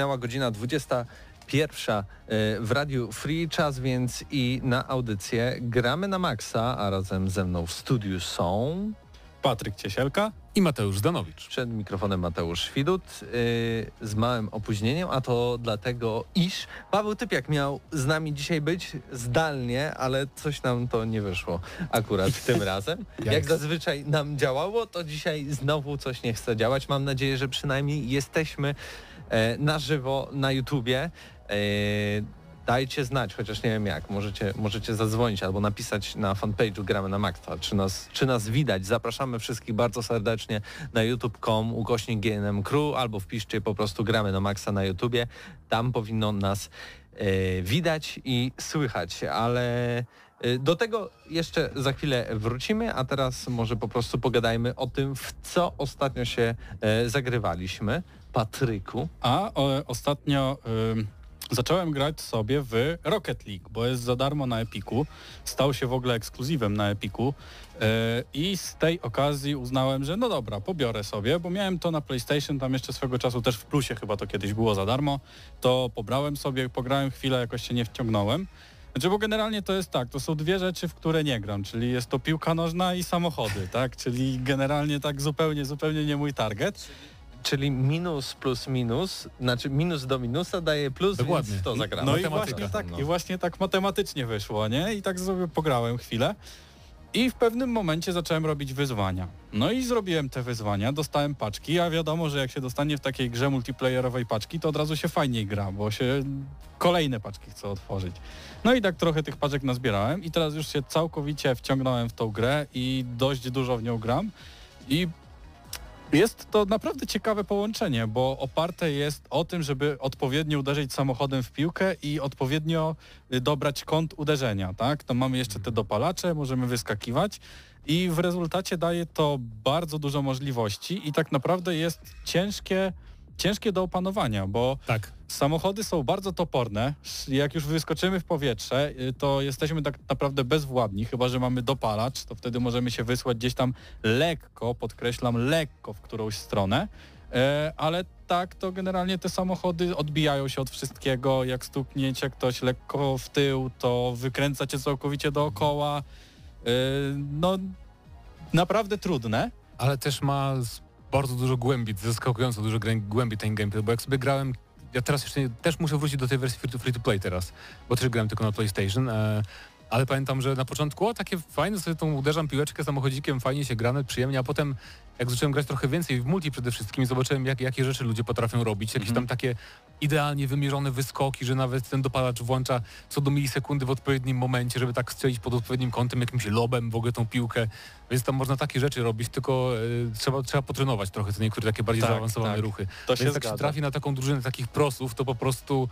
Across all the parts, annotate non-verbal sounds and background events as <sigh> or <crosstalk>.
Minęła godzina 21 e, w Radiu Free Czas, więc i na audycję gramy na maksa, a razem ze mną w studiu są... Patryk Ciesielka i Mateusz Zdanowicz. Przed mikrofonem Mateusz Widut yy, z małym opóźnieniem, a to dlatego, iż Paweł Typiak miał z nami dzisiaj być zdalnie, ale coś nam to nie wyszło akurat <laughs> tym razem. Jak, zazwyczaj nam działało, to dzisiaj znowu coś nie chce działać. Mam nadzieję, że przynajmniej jesteśmy na żywo na YouTubie. E, dajcie znać, chociaż nie wiem jak, możecie, możecie zadzwonić albo napisać na fanpage'u Gramy na Maxa, czy nas, czy nas widać. Zapraszamy wszystkich bardzo serdecznie na youtube.com ukośnik GNM Crew albo wpiszcie po prostu Gramy na Maxa na YouTubie. Tam powinno nas e, widać i słychać, ale e, do tego jeszcze za chwilę wrócimy, a teraz może po prostu pogadajmy o tym, w co ostatnio się e, zagrywaliśmy. Patryku. A o, ostatnio... Y zacząłem grać sobie w Rocket League, bo jest za darmo na Epiku. Stał się w ogóle ekskluzywem na Epiku. E, I z tej okazji uznałem, że no dobra, pobiorę sobie, bo miałem to na PlayStation, tam jeszcze swego czasu też w plusie chyba to kiedyś było za darmo. To pobrałem sobie, pograłem chwilę, jakoś się nie wciągnąłem. Znaczy, bo generalnie to jest tak, to są dwie rzeczy, w które nie gram, czyli jest to piłka nożna i samochody, tak? Czyli generalnie tak zupełnie, zupełnie nie mój target czyli minus plus minus, znaczy minus do minusa daje plus, Dokładnie. więc to zagramy. No i właśnie, tak, no. i właśnie tak matematycznie wyszło, nie? I tak sobie pograłem chwilę. I w pewnym momencie zacząłem robić wyzwania. No i zrobiłem te wyzwania, dostałem paczki, a wiadomo, że jak się dostanie w takiej grze multiplayerowej paczki, to od razu się fajniej gra, bo się kolejne paczki chce otworzyć. No i tak trochę tych paczek nazbierałem i teraz już się całkowicie wciągnąłem w tą grę i dość dużo w nią gram. I jest to naprawdę ciekawe połączenie, bo oparte jest o tym, żeby odpowiednio uderzyć samochodem w piłkę i odpowiednio y, dobrać kąt uderzenia, tak? To mamy jeszcze te dopalacze, możemy wyskakiwać i w rezultacie daje to bardzo dużo możliwości i tak naprawdę jest ciężkie ciężkie do opanowania, bo tak. Samochody są bardzo toporne. Jak już wyskoczymy w powietrze, y, to jesteśmy tak naprawdę bezwładni, chyba że mamy dopalacz, to wtedy możemy się wysłać gdzieś tam lekko, podkreślam lekko w którąś stronę, e, ale tak to generalnie te samochody odbijają się od wszystkiego, jak stukniecie ktoś lekko w tył, to wykręca cię całkowicie dookoła. E, no naprawdę trudne. Ale też ma bardzo dużo głębi, zaskakująco dużo głębi ten gameplay, bo jak sobie grałem, ja teraz jeszcze nie, też muszę wrócić do tej wersji free to, free to play teraz, bo też grałem tylko na PlayStation, e, ale pamiętam, że na początku o takie fajne sobie tą uderzam piłeczkę samochodzikiem, fajnie się grane, przyjemnie, a potem jak zacząłem grać trochę więcej w multi przede wszystkim zobaczyłem jak, jakie rzeczy ludzie potrafią robić, jakieś tam mhm. takie idealnie wymierzone wyskoki, że nawet ten dopalacz włącza co do milisekundy w odpowiednim momencie, żeby tak strzelić pod odpowiednim kątem, jakimś lobem w ogóle tą piłkę, więc tam można takie rzeczy robić, tylko y, trzeba, trzeba potrenować trochę te niektóre takie bardziej tak, zaawansowane tak. ruchy. To więc się jak zgadza. się trafi na taką drużynę takich prosów, to po prostu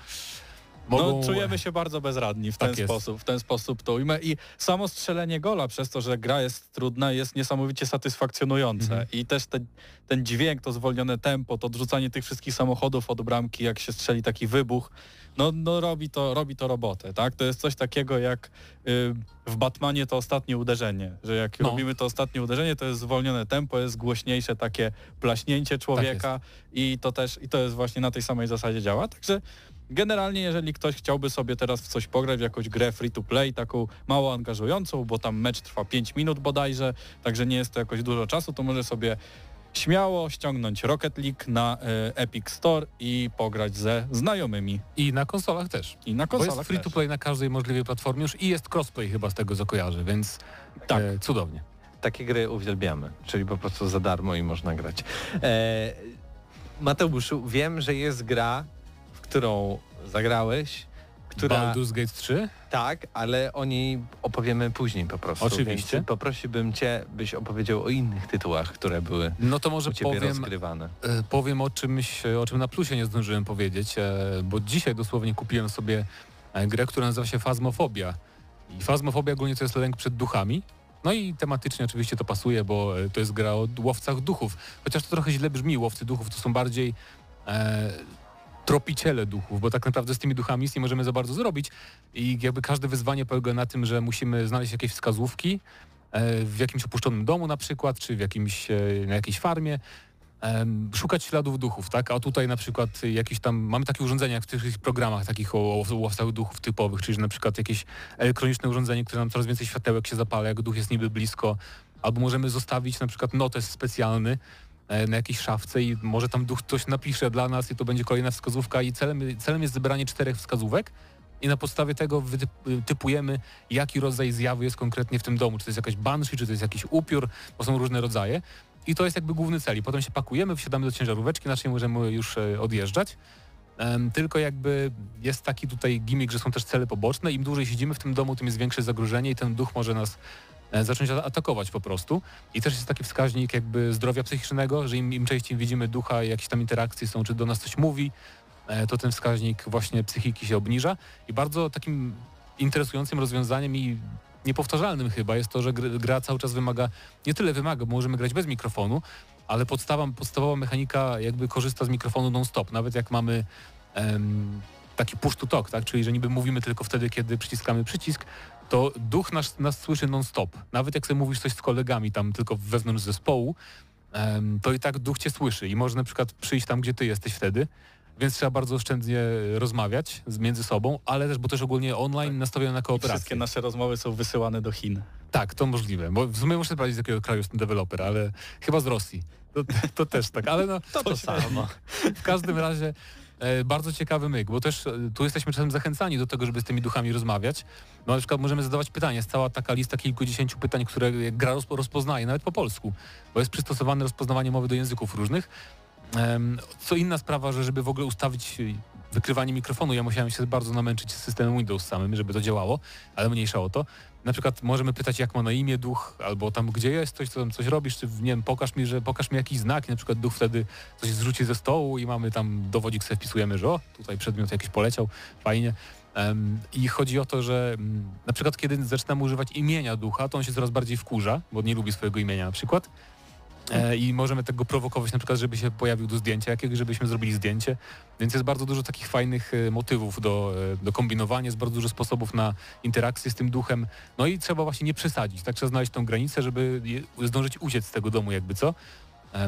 mogą... No, czujemy się bardzo bezradni w ten Tak sposób, w ten sposób to ujmę i samo strzelenie gola przez to, że gra jest trudna jest niesamowicie satysfakcjonujące Mhm. i też te, ten dźwięk, to zwolnione tempo, to odrzucanie tych wszystkich samochodów od bramki, jak się strzeli taki wybuch, no, no robi, to, robi to robotę, tak? To jest coś takiego jak y, w Batmanie to ostatnie uderzenie, że jak No. robimy to ostatnie uderzenie, to jest zwolnione tempo, jest głośniejsze takie plaśnięcie człowieka i to też, i to jest właśnie na tej samej zasadzie działa, także Generalnie, jeżeli ktoś chciałby sobie teraz w coś pograć, w jakąś grę free to play, taką mało angażującą, bo tam mecz trwa 5 minut bodajże, także nie jest to jakoś dużo czasu, to może sobie śmiało ściągnąć Rocket League na e, Epic Store i pograć ze znajomymi. I na konsolach też. I na Bo konsolach jest free to też. play na każdej możliwej platformie już i jest crossplay chyba z tego co kojarzę, więc Tak. e, cudownie. Takie gry uwielbiamy, czyli po prostu za darmo i można grać. E, Mateuszu, wiem, że jest gra, którą zagrałeś, która... Baldur's Gate 3? Tak, ale o niej opowiemy później po prostu. Oczywiście. Więc poprosiłbym Cię, byś opowiedział o innych tytułach, które były No to może u Ciebie powiem, rozgrywane. e, powiem o czymś, o czym na plusie nie zdążyłem powiedzieć, e, bo dzisiaj dosłownie kupiłem sobie e, grę, która nazywa się Fazmofobia. I Fazmofobia ogólnie to jest lęk przed duchami. No i tematycznie oczywiście to pasuje, bo to jest gra o łowcach duchów. Chociaż to trochę źle brzmi, łowcy duchów to są bardziej tropiciele duchów, bo tak naprawdę z tymi duchami nic nie możemy za bardzo zrobić i jakby każde wyzwanie polega na tym, że musimy znaleźć jakieś wskazówki e, w jakimś opuszczonym domu na przykład, czy w jakimś, e, na jakiejś farmie, szukać śladów duchów, tak? A tutaj na przykład jakieś tam, mamy takie urządzenia jak w tych programach takich o, o duchów typowych, czyli że na przykład jakieś elektroniczne urządzenie, które nam coraz więcej światełek się zapala, jak duch jest niby blisko, albo możemy zostawić na przykład notes specjalny na jakiejś szafce i może tam duch coś napisze dla nas i to będzie kolejna wskazówka i celem, celem jest zebranie czterech wskazówek i na podstawie tego wytypujemy, jaki rodzaj zjawy jest konkretnie w tym domu. Czy to jest jakaś banshee, czy to jest jakiś upiór, bo są różne rodzaje. I to jest jakby główny cel. I potem się pakujemy, wsiadamy do ciężaróweczki, inaczej możemy już e, odjeżdżać. Tylko jakby jest taki tutaj gimmick, że są też cele poboczne. Im dłużej siedzimy w tym domu, tym jest większe zagrożenie i ten duch może nas e, zacząć a- atakować po prostu. I też jest taki wskaźnik jakby zdrowia psychicznego, że im, im częściej widzimy ducha, jakieś tam interakcje są, czy do nas coś mówi, e, to ten wskaźnik właśnie psychiki się obniża. I bardzo takim interesującym rozwiązaniem i niepowtarzalnym chyba jest to, że gr- gra cały czas wymaga, nie tyle wymaga, bo możemy grać bez mikrofonu, ale podstawa, podstawowa mechanika jakby korzysta z mikrofonu non-stop, nawet jak mamy em, taki push to talk, tak? czyli że niby mówimy tylko wtedy, kiedy przyciskamy przycisk, to duch nas, nas słyszy non-stop. Nawet jak sobie mówisz coś z kolegami tam tylko wewnątrz zespołu, to i tak duch cię słyszy i może na przykład przyjść tam, gdzie ty jesteś wtedy, więc trzeba bardzo oszczędnie rozmawiać między sobą, ale też, bo też ogólnie online nastawione na I kooperację. wszystkie nasze rozmowy są wysyłane do Chin. Tak, to możliwe, bo w sumie muszę sprawdzić z jakiego kraju jest ten deweloper, ale chyba z Rosji. To, to też tak, ale no To to samo. w każdym razie bardzo ciekawy myk, bo też e, tu jesteśmy czasem zachęcani do tego, żeby z tymi duchami rozmawiać. No na przykład możemy zadawać pytania, jest cała taka lista kilkudziesięciu pytań, które gra rozpo- rozpoznaje, nawet po polsku, bo jest przystosowane rozpoznawanie mowy do języków różnych. Co inna sprawa, że żeby w ogóle ustawić e, wykrywanie mikrofonu, ja musiałem się bardzo namęczyć z systemem Windows samym, żeby to działało, ale mniejsza o to. Na przykład możemy pytać, jak ma na imię duch, albo tam gdzie jesteś, co tam coś robisz, czy nie wiem, pokaż mi, że pokaż mi jakiś znak, i na przykład duch wtedy coś zrzuci ze stołu i mamy tam dowodzik sobie wpisujemy, że o, tutaj przedmiot jakiś poleciał, fajnie. I chodzi o to, że mm, na przykład kiedy zaczynamy używać imienia ducha, to on się coraz bardziej wkurza, bo nie lubi swojego imienia na przykład. E, I możemy tego prowokować na przykład, żeby się pojawił do zdjęcia jakiegoś, żebyśmy zrobili zdjęcie. Więc jest bardzo dużo takich fajnych e, motywów do, e, do kombinowania, jest bardzo dużo sposobów na interakcję z tym duchem. No i trzeba właśnie nie przesadzić, tak trzeba znaleźć tą granicę, żeby zdążyć uciec z tego domu jakby co.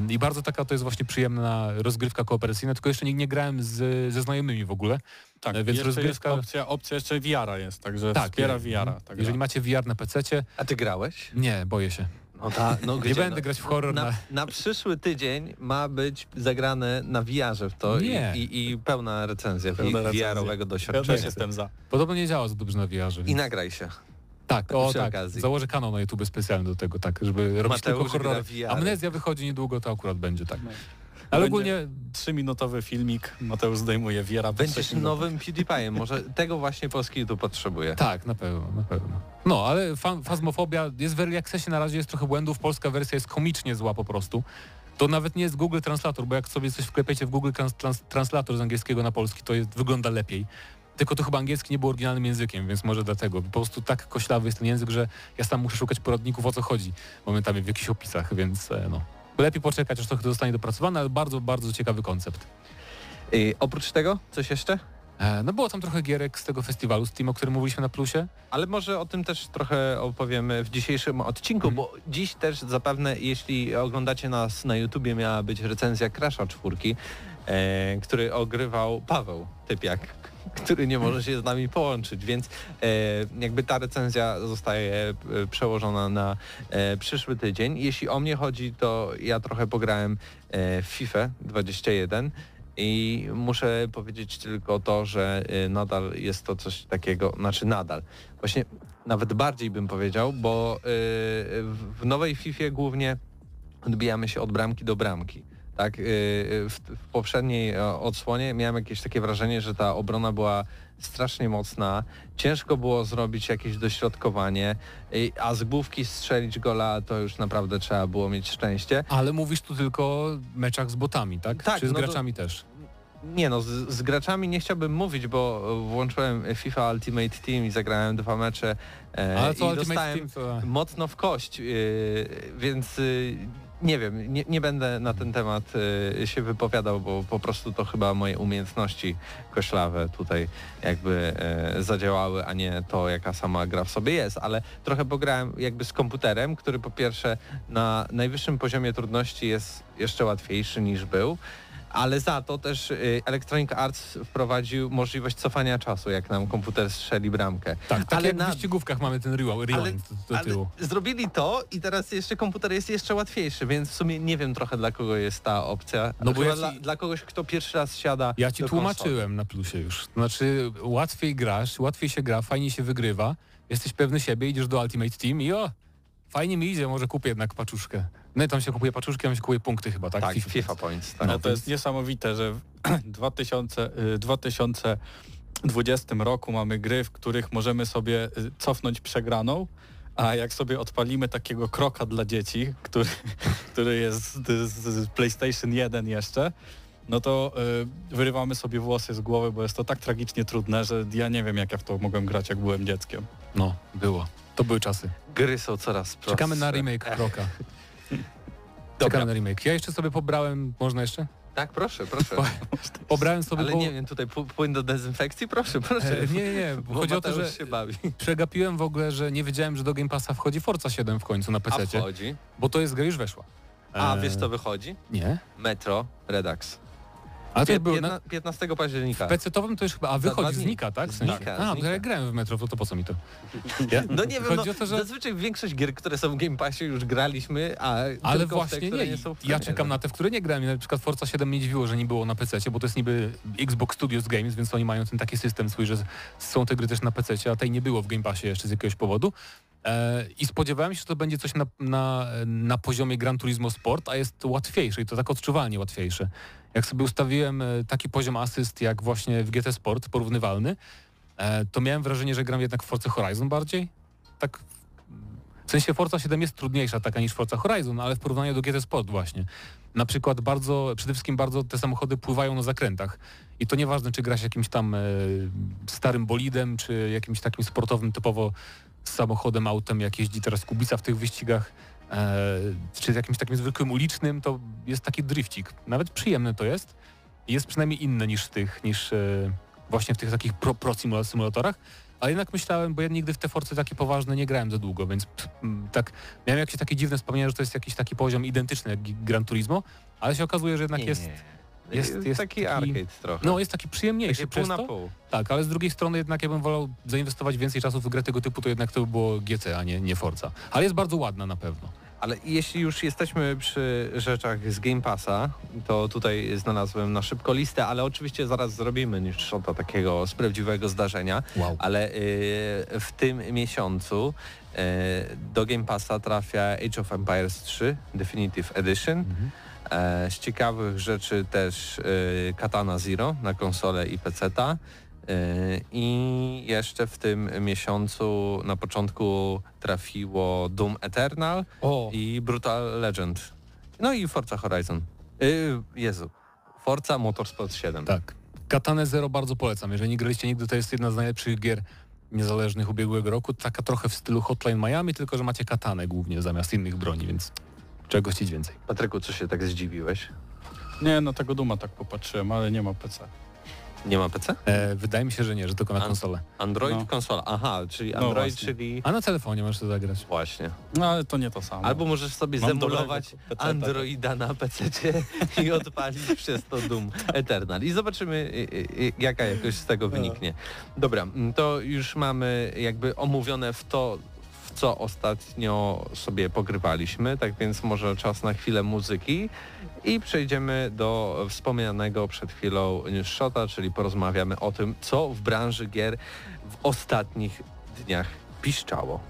I bardzo taka to jest właśnie przyjemna rozgrywka kooperacyjna, tylko jeszcze nie, nie grałem z, ze znajomymi w ogóle. Tak, więc jeszcze rozgrywka- jest opcja, opcja jeszcze VR-a jest, także Tak, wspiera VR-a. Tak Jeżeli macie VR na PC-cie, A ty grałeś? nie, boję się. No ta, no Nie gdzie, będę no? grać w horror Na, na... na przyszły tydzień ma być zagrane na VR-ze w to Nie. i, i, i pełna recenzja Pełna i recenzja. VR-owego Ja doświadczenia. też jestem za. Podobno nie działa za dobrze na VR-ze. I nagraj się. Tak, o przy tak. okazji. Założę kanał na YouTube specjalny do tego, tak, żeby robić Mateusz tylko VR. Amnezja wychodzi niedługo, to akurat będzie tak. No. Ale ogólnie Trzyminutowy filmik, Mateusz zdejmuje po Będziesz nowym PewDiePie'em. Może tego właśnie polski YouTube potrzebuje. tak, na pewno, na pewno. No, ale fa Fazmofobia jest w early accessie, na razie jest trochę błędów, polska wersja jest komicznie zła po prostu. To nawet nie jest Google Translator, bo jak sobie coś wklepiecie w Google trans trans Translator z angielskiego na polski, to jest, wygląda lepiej. Tylko to chyba angielski nie był oryginalnym językiem, więc może dlatego. Po prostu tak koślawy jest ten język, że ja sam muszę szukać poradników o co chodzi momentami w jakichś opisach, więc e, no. Lepiej poczekać, aż to zostanie dopracowane, ale bardzo, bardzo ciekawy koncept. I oprócz tego coś jeszcze? E, No było tam trochę gierek z tego festiwalu Steam, o którym mówiliśmy na plusie. Ale może o tym też trochę opowiemy w dzisiejszym odcinku, Mhm. bo dziś też zapewne, jeśli oglądacie nas na YouTubie, miała być recenzja Crasha czwórki, e, który ogrywał Paweł Typiak, który nie może się z nami połączyć, więc e, jakby ta recenzja zostaje e, przełożona na e, przyszły tydzień. Jeśli o mnie chodzi, to ja trochę pograłem e, w FIFA 21 i muszę powiedzieć tylko to, że y, nadal jest to coś takiego, znaczy nadal, właśnie nawet bardziej bym powiedział, bo w w nowej FIFA głównie odbijamy się od bramki do bramki. Tak, y, w, w poprzedniej e, odsłonie miałem jakieś takie wrażenie, że ta obrona była strasznie mocna, ciężko było zrobić jakieś dośrodkowanie, y, a z główki strzelić gola to już naprawdę trzeba było mieć szczęście. Ale mówisz tu tylko o meczach z botami, tak? Tak, Czy z no to- graczami też? Nie no, z, z graczami nie chciałbym mówić, bo włączyłem FIFA Ultimate Team i zagrałem dwa mecze e, Ale i to Ultimate dostałem Team to... mocno w kość, więc nie wiem, nie, nie będę na ten temat yy, się wypowiadał, bo po prostu to chyba moje umiejętności koślawe tutaj jakby yy, zadziałały, a nie to jaka sama gra w sobie jest, ale trochę pograłem jakby z komputerem, który po pierwsze na najwyższym poziomie trudności jest jeszcze łatwiejszy niż był, ale za to też y, Electronic Arts wprowadził możliwość cofania czasu, jak nam komputer strzeli bramkę. Tak, tak ale jak na- w wyścigówkach mamy ten rewind, rewind do, tyłu. ale zrobili to i teraz jeszcze komputer jest jeszcze łatwiejszy, więc w sumie nie wiem trochę dla kogo jest ta opcja. No bo ja ci- dla, dla kogoś, kto pierwszy raz siada Ja ci tłumaczyłem na plusie już. To znaczy łatwiej grasz, łatwiej się gra, fajnie się wygrywa, jesteś pewny siebie, idziesz do Ultimate Team i o, fajnie mi idzie, może kupię jednak paczuszkę. No i tam się kupuje paczuszki, tam się kupuje punkty chyba, tak? Tak, FIFA Points. Tak. No to jest niesamowite, że <clears throat> w 2000, y, 2020 roku mamy gry, w których możemy sobie y, cofnąć przegraną, a jak sobie odpalimy takiego kroka dla dzieci, <laughs> który, który jest z, z PlayStation 1 jeszcze, no to y, wyrywamy sobie włosy z głowy, bo jest to tak tragicznie trudne, że ja nie wiem jak ja w to mogłem grać, jak byłem dzieckiem. No, było. To były czasy. Gry są coraz prostsze. Czekamy na remake Kroka. <laughs> Dobra. Czekamy na remake. Ja jeszcze sobie pobrałem, można jeszcze? Tak, proszę, proszę. Pobrałem sobie, Ale bo... nie wiem, tutaj płyn do dezynfekcji? Proszę, proszę. E, nie, nie. Bo Chodzi o to, że się bawi. przegapiłem w ogóle, że nie wiedziałem, że do Game Passa wchodzi Forza 7 w końcu na A PC, wchodzi. bo to jest gra już weszła. A E, wiesz co wychodzi? Nie. Metro Redux. A to był na 15 października. PC-owym to już chyba, a wychodzi, znika, tak? W sensie? Znika, A, znika. ja grałem w Metro, to, to po co mi to? Ja, <laughs> No nie wiem, no, to, że... zazwyczaj większość gier, które są w Game Passie już graliśmy, a Ale w właśnie te, nie. nie są w Ja czekam na te, w które nie grałem. Na przykład Forza 7 mnie dziwiło, że nie było na PC, bo to jest niby Xbox Studios Games, więc oni mają ten taki system swój, że są te gry też na PC, a tej nie było w Game Passie jeszcze z jakiegoś powodu. E, I spodziewałem się, że to będzie coś na, na, na poziomie Gran Turismo Sport, a jest łatwiejsze i to tak odczuwalnie łatwiejsze. Jak sobie ustawiłem e, taki poziom asyst jak właśnie w GT Sport, porównywalny, e, to miałem wrażenie, że gram jednak w Forza Horizon bardziej. Tak w sensie Forza 7 jest trudniejsza taka niż Forza Horizon, ale w porównaniu do GT Sport właśnie. Na przykład bardzo, przede wszystkim bardzo te samochody pływają na zakrętach. I to nieważne, czy grasz jakimś tam e, starym bolidem, czy jakimś takim sportowym typowo samochodem, autem, jak jeździ teraz Kubica w tych wyścigach, e, czy jakimś takim zwykłym ulicznym, to jest taki drifcik. Nawet przyjemny to jest. Jest przynajmniej inny niż w tych, niż e, właśnie w tych takich pro, symulatorach. Ale jednak myślałem, bo ja nigdy w te Force takie poważne nie grałem za długo, więc tak miałem jakieś takie dziwne wspomnienia, że to jest jakiś taki poziom identyczny jak Gran Turismo, ale się okazuje, że jednak Nie, jest. Jest- jest, jest taki, taki- arcade trochę. no jest taki przyjemniejszy przez pół na to. pół. Tak, ale z drugiej strony jednak ja bym wolał zainwestować więcej czasu w grę tego typu, to jednak to by było GC, a nie, nie Forza. Ale jest bardzo ładna na pewno. Ale jeśli już jesteśmy przy rzeczach z Game Passa, to tutaj znalazłem na szybko listę, ale oczywiście zaraz zrobimy niż shota takiego z prawdziwego zdarzenia. Wow. Ale y, w tym miesiącu y, do Game Passa trafia Age of Empires 3 Definitive Edition. Mhm. E, z ciekawych rzeczy też y, Katana Zero na konsolę i PC-ta. Y, I jeszcze w tym miesiącu na początku trafiło Doom Eternal O, i Brutal Legend. No i Forza Horizon. Y, Jezu. Forza Motorsport 7. tak. Katane Zero bardzo polecam. Jeżeli nie graliście nigdy, to jest jedna z najlepszych gier niezależnych ubiegłego roku. Taka trochę w stylu Hotline Miami, tylko że macie katanę głównie zamiast innych broni, więc czego chcieć więcej. Patryku, co się tak zdziwiłeś? Nie, no tego Duma tak popatrzyłem, ale nie ma PC. Nie ma PC? E, wydaje mi się, że nie, że tylko na An- konsolę. Android, No. konsola. Aha, czyli No Android, właśnie. czyli... A na telefonie możesz to zagrać. Właśnie. No ale to nie to samo. Albo możesz sobie Mam zemulować dobrego peceta. Androida na PC i <laughs> odpalić przez to Doom Eternal. I zobaczymy, y, y, y, jaka jakość z tego wyniknie. Dobra, mm, to już mamy jakby omówione w to, co ostatnio sobie pogrywaliśmy, tak więc może czas na chwilę muzyki i przejdziemy do wspomnianego przed chwilą newsshota, czyli porozmawiamy o tym, co w branży gier w ostatnich dniach piszczało.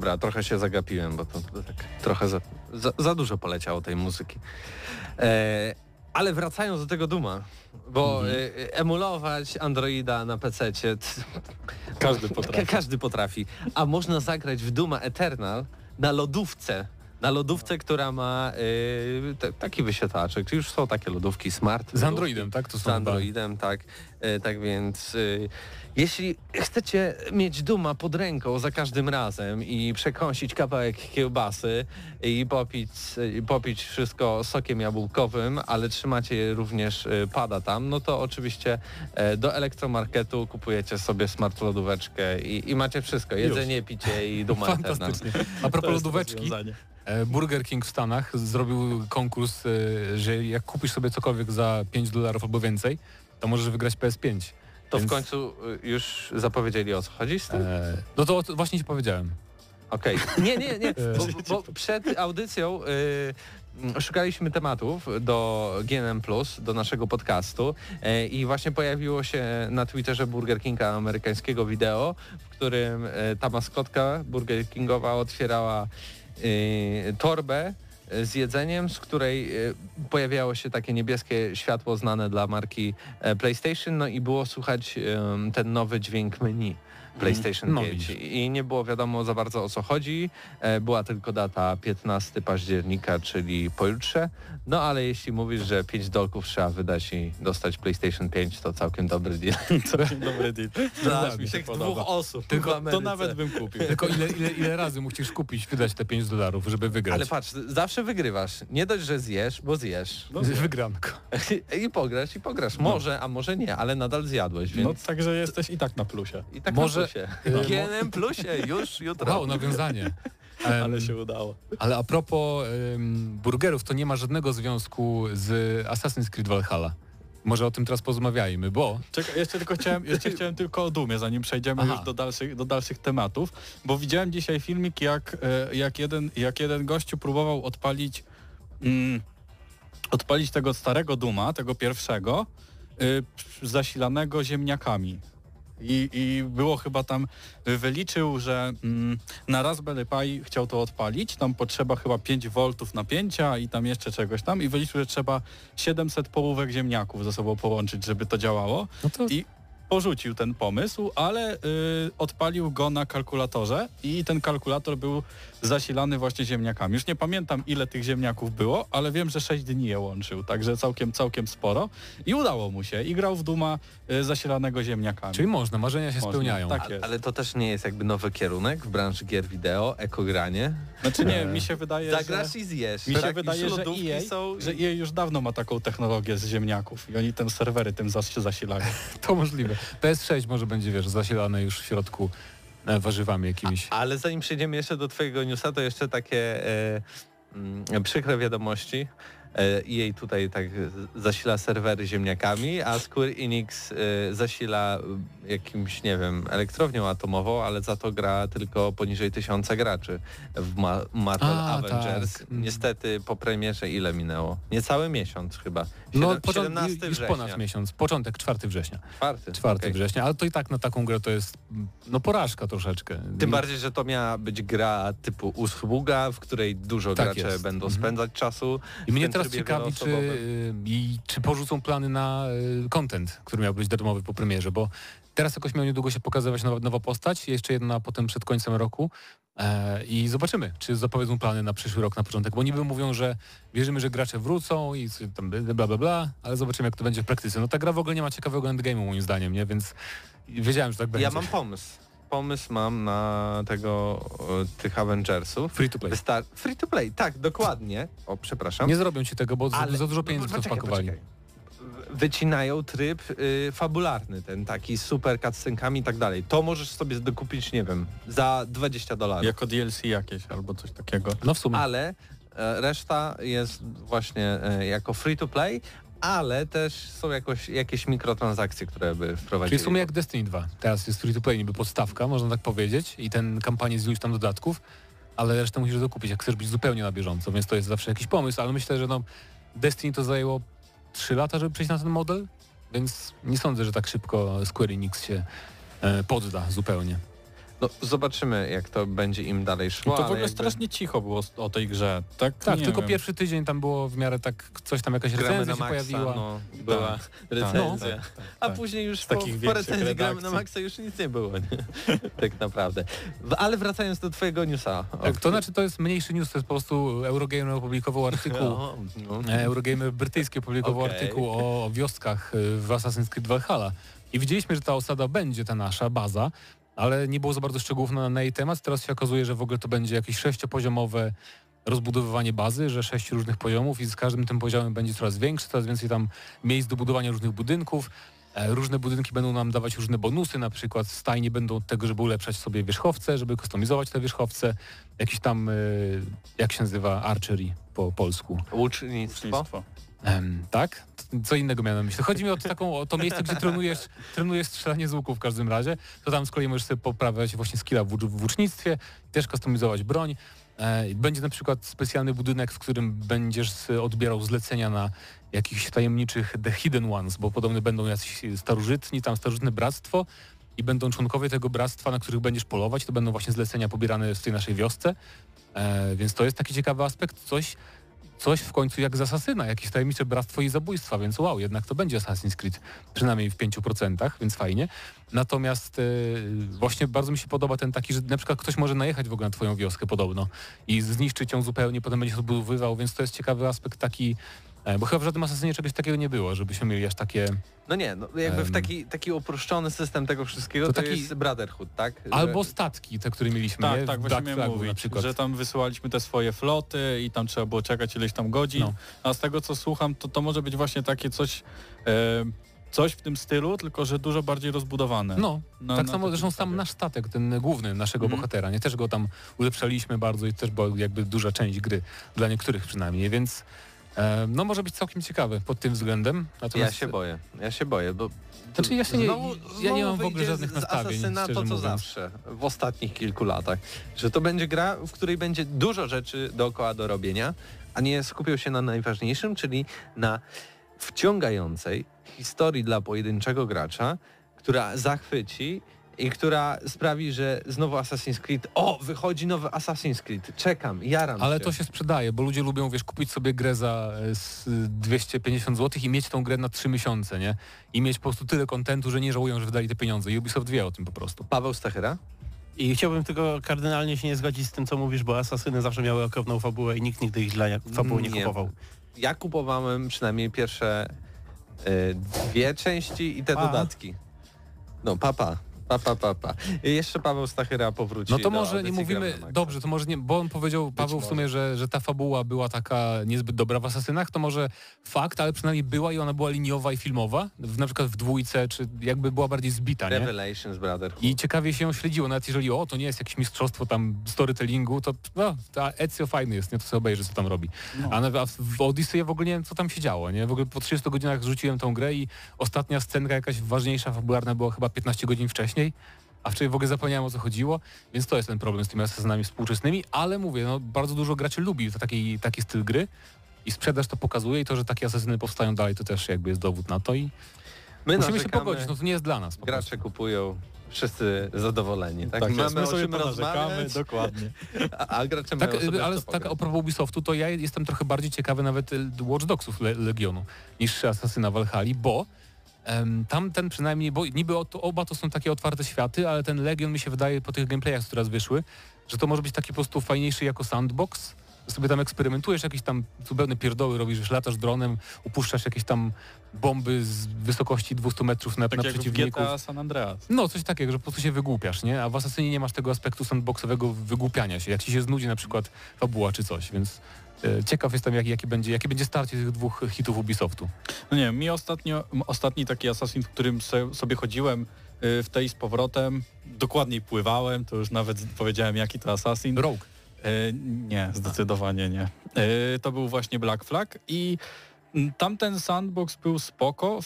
Dobra, trochę się zagapiłem, bo to, to tak trochę za, za, za dużo poleciało tej muzyki. E, ale wracając do tego Duma, bo e, emulować Androida na PC Każdy <laughs> potrafi. każdy potrafi, a można zagrać w Duma Eternal na lodówce. Na lodówce, która ma e, te, taki wyświetlaczek. Już są takie lodówki smart. Z. Androidem, tak? To są Z Androidem, tak. E, tak więc y, jeśli chcecie mieć Duma pod ręką za każdym razem i przekąsić kawałek kiełbasy i popić, y, popić wszystko sokiem jabłkowym, ale trzymacie również y, pada tam, no to oczywiście e, do elektromarketu kupujecie sobie smart lodóweczkę i, i macie wszystko. Jedzenie, picie i Duma. <laughs> Fantastycznie. A propos lodóweczki, Burger King w Stanach zrobił konkurs, e, że jak kupisz sobie cokolwiek za 5 dolarów albo więcej, to możesz wygrać PS5. To w Więc, końcu y, już zapowiedzieli o co chodzi z tym? E, no to właśnie ci powiedziałem. Okej. <laughs> Nie, nie, nie. Bo, bo przed audycją y, szukaliśmy tematów do GNM Plus, do naszego podcastu e, i właśnie pojawiło się na Twitterze Burger Kinga amerykańskiego wideo, w którym e, ta maskotka Burger Kingowa otwierała torbę z jedzeniem, z której e, pojawiało się takie niebieskie światło znane dla marki e, PlayStation, no i było słychać ten nowy dźwięk menu. PlayStation No 5 widzisz. i nie było wiadomo za bardzo o co chodzi. E, Była tylko data 15 października, czyli pojutrze. No ale jeśli mówisz, że 5 dolków trzeba wydać i dostać PlayStation 5, to całkiem dobry deal. <laughs> Całkiem dobry deal. <laughs> Mi się Tych podoba. dwóch osób Tylko to nawet bym kupił. Tylko ile, ile, ile razy musisz kupić, wydać te 5 dolarów, żeby wygrać? Ale patrz, zawsze wygrywasz. Nie dość, że zjesz, bo zjesz. No, Wygranko. <laughs> I pograsz, i pograsz. Może, a może nie, ale nadal zjadłeś, więc... no także jesteś i tak na plusie. I tak Może- na plusie. No. GNM plusie, już jutro. Wow, nawiązanie. <laughs> Ale się udało. ale a propos em, burgerów, to nie ma żadnego związku z Assassin's Creed Valhalla. Może o tym teraz porozmawiajmy, bo Czekaj, jeszcze tylko chciałem, jeszcze <laughs> chciałem tylko o Dumie, zanim przejdziemy Aha. już do dalszych, do dalszych tematów, bo widziałem dzisiaj filmik, jak, e, jak, jeden, jak jeden gościu próbował odpalić mm, odpalić tego starego Duma, tego pierwszego, y, zasilanego ziemniakami. I, I było chyba tam, wyliczył, że mm, na Raspberry Pi chciał to odpalić, tam potrzeba chyba 5 V napięcia i tam jeszcze czegoś tam i wyliczył, że trzeba 700 połówek ziemniaków ze sobą połączyć, żeby to działało. No to I porzucił ten pomysł, ale y, odpalił go na kalkulatorze i ten kalkulator był zasilany właśnie ziemniakami. Już nie pamiętam ile tych ziemniaków było, ale wiem, że 6 dni je łączył, także całkiem, całkiem sporo i udało mu się i grał w Duma y, zasilanego ziemniakami. Czyli można, marzenia się Można, spełniają. tak. A, ale to też nie jest jakby nowy kierunek w branży gier wideo, ekogranie. Znaczy nie, mi się wydaje, Zagrasz że... i zjesz. Mi się tak? wydaje, Już że EA, są... że EA już dawno ma taką technologię z ziemniaków i oni te serwery tym zas- zasilają. <laughs> To możliwe. PS6 może będzie, wiesz, zasilane już w środku e, warzywami jakimiś. Ale zanim przejdziemy jeszcze do twojego newsa, to jeszcze takie e, mm, przykre wiadomości. E, EA tutaj tak zasila serwery ziemniakami, a Square Enix e, zasila e, jakimś, nie wiem, elektrownią atomową, ale za to gra tylko poniżej tysiąca graczy w Ma Marvel A, Avengers. tak. Niestety po premierze ile minęło? Niecały miesiąc chyba. No, Siedem- począt, 17 już września. ponad miesiąc. Początek 4 września. Czwarty. 4 okej. września, ale to i tak na taką grę to jest no porażka troszeczkę. Tym bardziej, że to miała być gra typu usługa, w której dużo Tak gracze jest. będą Mhm. spędzać czasu. I mnie teraz ciekawi, czy, y, i, czy porzucą plany na y, content, który miał być darmowy po premierze, bo teraz jakoś miał niedługo się pokazywać nowa, nowa postać, jeszcze jedna potem przed końcem roku e, i zobaczymy, czy zapowiedzą plany na przyszły rok na początek, bo niby mówią, że wierzymy, że gracze wrócą i tam bla bla bla, ale zobaczymy jak to będzie w praktyce. No ta gra w ogóle nie ma ciekawego endgame'u moim zdaniem, nie? Więc wiedziałem, że tak będzie. Ja mam pomysł. Pomysł mam na tego, e, tych Avengersów. Free to play. Wystar- free to play, tak, dokładnie. O, przepraszam. Nie zrobią ci tego, bo za, Ale- za dużo pieniędzy w to wpakowali. poczekaj. Wycinają tryb y, fabularny, ten taki super cutscenkami i tak dalej. To możesz sobie dokupić, nie wiem, za 20 dolarów. Jako DLC jakieś albo coś takiego. No w sumie. ale e, reszta jest właśnie e, jako free to play, ale też są jakoś, jakieś mikrotransakcje, które by wprowadzili. Czyli w sumie jak Destiny 2. Teraz jest free to play niby podstawka, można tak powiedzieć, i ten kampanię z tam dodatków, ale resztę musisz dokupić, jak chcesz być zupełnie na bieżąco, więc to jest zawsze jakiś pomysł, ale myślę, że no Destiny to zajęło 3 lata, żeby przejść na ten model, więc nie sądzę, że tak szybko Square Enix się e, podda zupełnie. No, zobaczymy, jak to będzie im dalej szło. No to w ogóle jakby strasznie cicho było o tej grze. Tak, Tak, Nie tylko wiem. pierwszy tydzień tam było w miarę tak, coś tam jakaś gramy recenzja się maksa, pojawiła. no, była Tak, recenzja. tak, tak, A tak. później już Z po, takich po recenzji gramy na maksa już nic nie było, nie? <laughs> tak naprawdę. Ale wracając do twojego newsa. Tak, to znaczy to jest mniejszy news, to jest po prostu Eurogamer opublikował artykuł <laughs> No, no. E, Eurogamer brytyjski opublikował Okej. artykuł o, wioskach y, w Assassin's Creed Valhalla. I widzieliśmy, że ta osada będzie ta nasza baza, ale nie było za bardzo szczegółów na, na jej temat. Teraz się okazuje, że w ogóle to będzie jakieś sześciopoziomowe rozbudowywanie bazy, że sześć różnych poziomów i z każdym tym poziomem będzie coraz większy, coraz więcej tam miejsc do budowania różnych budynków. E, Różne budynki będą nam dawać różne bonusy, na przykład stajnie będą od tego, żeby ulepszać sobie wierzchowce, żeby kustomizować te wierzchowce. Jakiś tam, y, jak się nazywa, archery po polsku. Łucznictwo. Łucznictwo. Tak? Co innego miałem na myśli. Chodzi mi o, taką, o to miejsce, gdzie trenujesz, trenujesz strzelanie z łuku w każdym razie. To tam z kolei możesz sobie poprawiać właśnie skilla w, w włócznictwie, też kustomizować broń. E, Będzie na przykład specjalny budynek, w którym będziesz odbierał zlecenia na jakichś tajemniczych The Hidden Ones, bo podobno będą jacyś starożytni, tam starożytne bractwo i będą członkowie tego bractwa, na których będziesz polować. To będą właśnie zlecenia pobierane w tej naszej wiosce. E, więc to jest taki ciekawy aspekt, coś, coś w końcu jak z Asasyna, jakieś tajemnicze bractwo i zabójstwa, więc wow, jednak to będzie Assassin's Creed, przynajmniej w 5%, więc fajnie. Natomiast e, właśnie bardzo mi się podoba ten taki, że na przykład ktoś może najechać w ogóle na twoją wioskę podobno i zniszczyć ją zupełnie, potem będzie się odbudowywał, więc to jest ciekawy aspekt taki, bo chyba w żadnym Asasynie czegoś takiego nie było, żebyśmy mieli aż takie... No nie, no jakby w taki, taki uproszczony system tego wszystkiego To to, taki- jest Brotherhood, tak? Albo statki, te, które mieliśmy, nie? Tak, W tak, właśnie miałem mówić, przykład. że tam wysyłaliśmy te swoje floty i tam trzeba było czekać ileś tam godzin, No. a z tego co słucham, to to może być właśnie takie coś, e, coś w tym stylu, tylko że dużo bardziej rozbudowane. No, Na- tak na samo zresztą sam nasz statek, ten główny naszego Mhm. bohatera, nie? Też go tam ulepszaliśmy bardzo i też była jakby duża część gry, dla niektórych przynajmniej, więc e, no może być całkiem ciekawy pod tym względem. Ja Natomiast, się boję, ja się boję, bo Znaczy ja się nie- znowu, ja nie mam w ogóle żadnych nastawień, Z to co mówiąc. zawsze w ostatnich kilku latach, że to będzie gra, w której będzie dużo rzeczy dookoła do robienia, a nie skupią się na najważniejszym, czyli na wciągającej historii dla pojedynczego gracza, która zachwyci i która sprawi, że znowu Assassin's Creed, o, wychodzi nowy Assassin's Creed, czekam, jaram Ale się. to się sprzedaje, bo ludzie lubią, wiesz, kupić sobie grę za e, z 250 zł i mieć tą grę na 3 miesiące, nie? I mieć po prostu tyle kontentu, że nie żałują, że wydali te pieniądze. Ubisoft wie o tym po prostu. Paweł Stachyra? I chciałbym tylko kardynalnie się nie zgodzić z tym, co mówisz, bo asasyny zawsze miały okropną fabułę i nikt nigdy ich dla fabuły nie, Nie. kupował. Ja kupowałem przynajmniej pierwsze y, dwie części i te A. dodatki. No, papa. Papa, papa. I jeszcze Paweł Stachyra powróci No to do może nie mówimy, dobrze, to może nie, bo on powiedział, Paweł w sumie, że, że ta fabuła była taka niezbyt dobra w Asasynach, to może fakt, ale przynajmniej była i ona była liniowa i filmowa, w, na przykład w dwójce, czy jakby była bardziej zbita, nie? Revelations Brotherhood. I ciekawie się ją śledziło, nawet jeżeli o, to nie jest jakieś mistrzostwo tam storytellingu, to no, ta Ezio fajny jest, nie? To sobie obejrzy, co tam robi. A, na, a w Odyssey ja w ogóle nie wiem, co tam się działo, nie? W ogóle po 30 godzinach rzuciłem tą grę i ostatnia scenka jakaś ważniejsza, fabularna była chyba 15 godzin wcześniej, a wczoraj w ogóle zapomniałem o co chodziło, więc to jest ten problem z tymi asasynami współczesnymi, ale mówię, no bardzo dużo graczy lubi taki, taki styl gry i sprzedaż to pokazuje i to, że takie asasyny powstają dalej, to też jakby jest dowód na to i My musimy się narzekamy, pogodzić, no to nie jest dla nas. po prostu. Gracze kupują, wszyscy zadowoleni. Tak, Tak, mamy my o sobie rozmawiać, dokładnie. <laughs> a, a gracze Tak, mają sobie ale tak a propos Ubisoftu, to ja jestem trochę bardziej ciekawy nawet y, Watch Dogsów Le Legionu niż Asasyna Valhalla, bo em, tam ten przynajmniej, bo niby oba to są takie otwarte światy, ale ten Legion mi się wydaje po tych gameplayach, które teraz wyszły, że to może być taki po prostu fajniejszy jako sandbox, sobie tam eksperymentujesz, jakieś tam zupełne pierdoły robisz, że latasz dronem, upuszczasz jakieś tam bomby z wysokości 200 metrów na, Tak na jak przeciwników. GTA San Andreas. No, coś takiego, że po prostu się wygłupiasz, nie? A w Asasynie nie masz tego aspektu sandboxowego wygłupiania się, jak ci się znudzi na przykład fabuła czy coś, więc ciekaw jestem, jaki, będzie, jaki będzie starcie tych dwóch hitów Ubisoftu. No nie, mi ostatnio, ostatni taki Assassin, w którym se, sobie chodziłem y, w tej z powrotem, dokładniej pływałem, to już nawet powiedziałem jaki to Assassin. Rogue. Y, nie, zdecydowanie nie. To był właśnie Black Flag i tamten sandbox był spoko,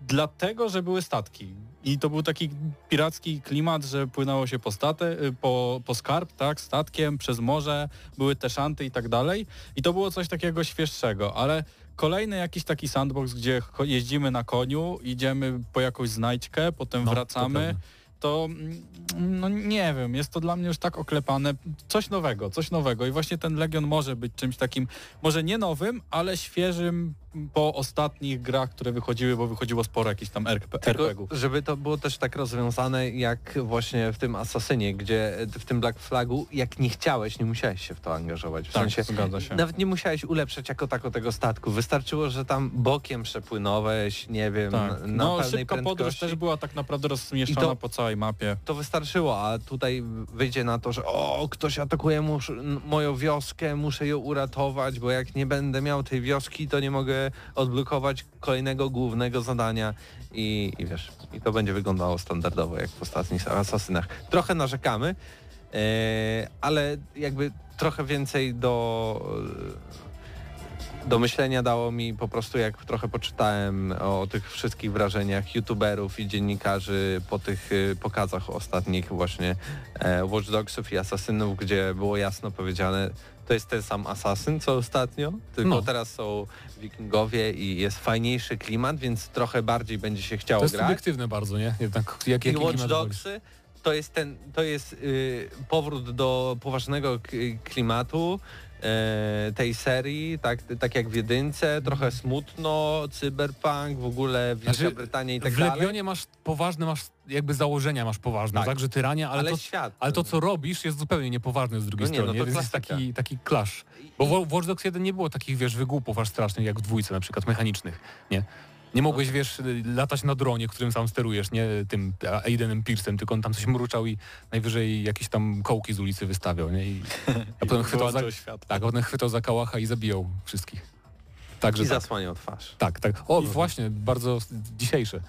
dlatego, że były statki. I to był taki piracki klimat, że płynęło się po, statę, y, po, po skarb, tak, statkiem, przez morze, były te szanty i tak dalej. I to było coś takiego świeższego, ale kolejny jakiś taki sandbox, gdzie jeździmy na koniu, idziemy po jakąś znajdźkę, potem No, to wracamy, prawda. to mm, no nie wiem, jest to dla mnie już tak oklepane. Coś nowego, coś nowego. I właśnie ten Legion może być czymś takim, może nie nowym, ale świeżym po ostatnich grach, które wychodziły, bo wychodziło sporo jakichś tam RPG-ów. żeby to było też tak rozwiązane jak właśnie w tym Asasynie, gdzie w tym Black Flagu, jak nie chciałeś, nie musiałeś się w to angażować. W Tak, sensie, zgadza się. nawet nie musiałeś ulepszać jako tako tego statku. Wystarczyło, że tam bokiem przepłynąłeś, nie wiem, Tak. na No pewnej szybka podróż prędkości. też była tak naprawdę rozmieszczona to- po całej mapie. to wystarczyło, a tutaj wyjdzie na to, że o, ktoś atakuje moją wioskę, muszę ją uratować, bo jak nie będę miał tej wioski, to nie mogę odblokować kolejnego głównego zadania i, i wiesz, i to będzie wyglądało standardowo jak w ostatnich Asasynach. Trochę narzekamy, e, ale jakby trochę więcej do do myślenia dało mi po prostu jak trochę poczytałem o tych wszystkich wrażeniach youtuberów i dziennikarzy po tych y, pokazach ostatnich właśnie e, Watch Dogsów i Asasynów, gdzie było jasno powiedziane, to jest ten sam Asasyn co ostatnio, tylko No. teraz są wikingowie i jest fajniejszy klimat, więc trochę bardziej będzie się chciało To jest grać. subiektywne bardzo, nie? Jednak jak, I Watch? Dogsy to jest ten, to jest y, powrót do poważnego klimatu tej serii, tak, tak jak w jedynce, trochę smutno, cyberpunk, w ogóle Wielka Znaczy, Brytania i tak w dalej. Legionie masz poważne, masz jakby założenia masz poważne, Tak. tak, że tyrania, ale, ale to, świat. ale to co robisz jest zupełnie niepoważne z drugiej No nie, no strony, to więc jest taki, taki clash. Bo w Watch Dogs 1 nie było takich, wiesz, wygłupów aż strasznych jak w dwójce na przykład mechanicznych, nie? Nie mogłeś, wiesz, latać na dronie, którym sam sterujesz, nie tym Aidenem Pierce'em, tylko on tam coś mruczał i najwyżej jakieś tam kołki z ulicy wystawiał, nie? I, a potem <laughs> chwytał za, tak, a potem chwytał za kałacha i zabijał wszystkich. Także I tak, zasłaniał twarz. tak, tak. O, właśnie, bardzo dzisiejsze.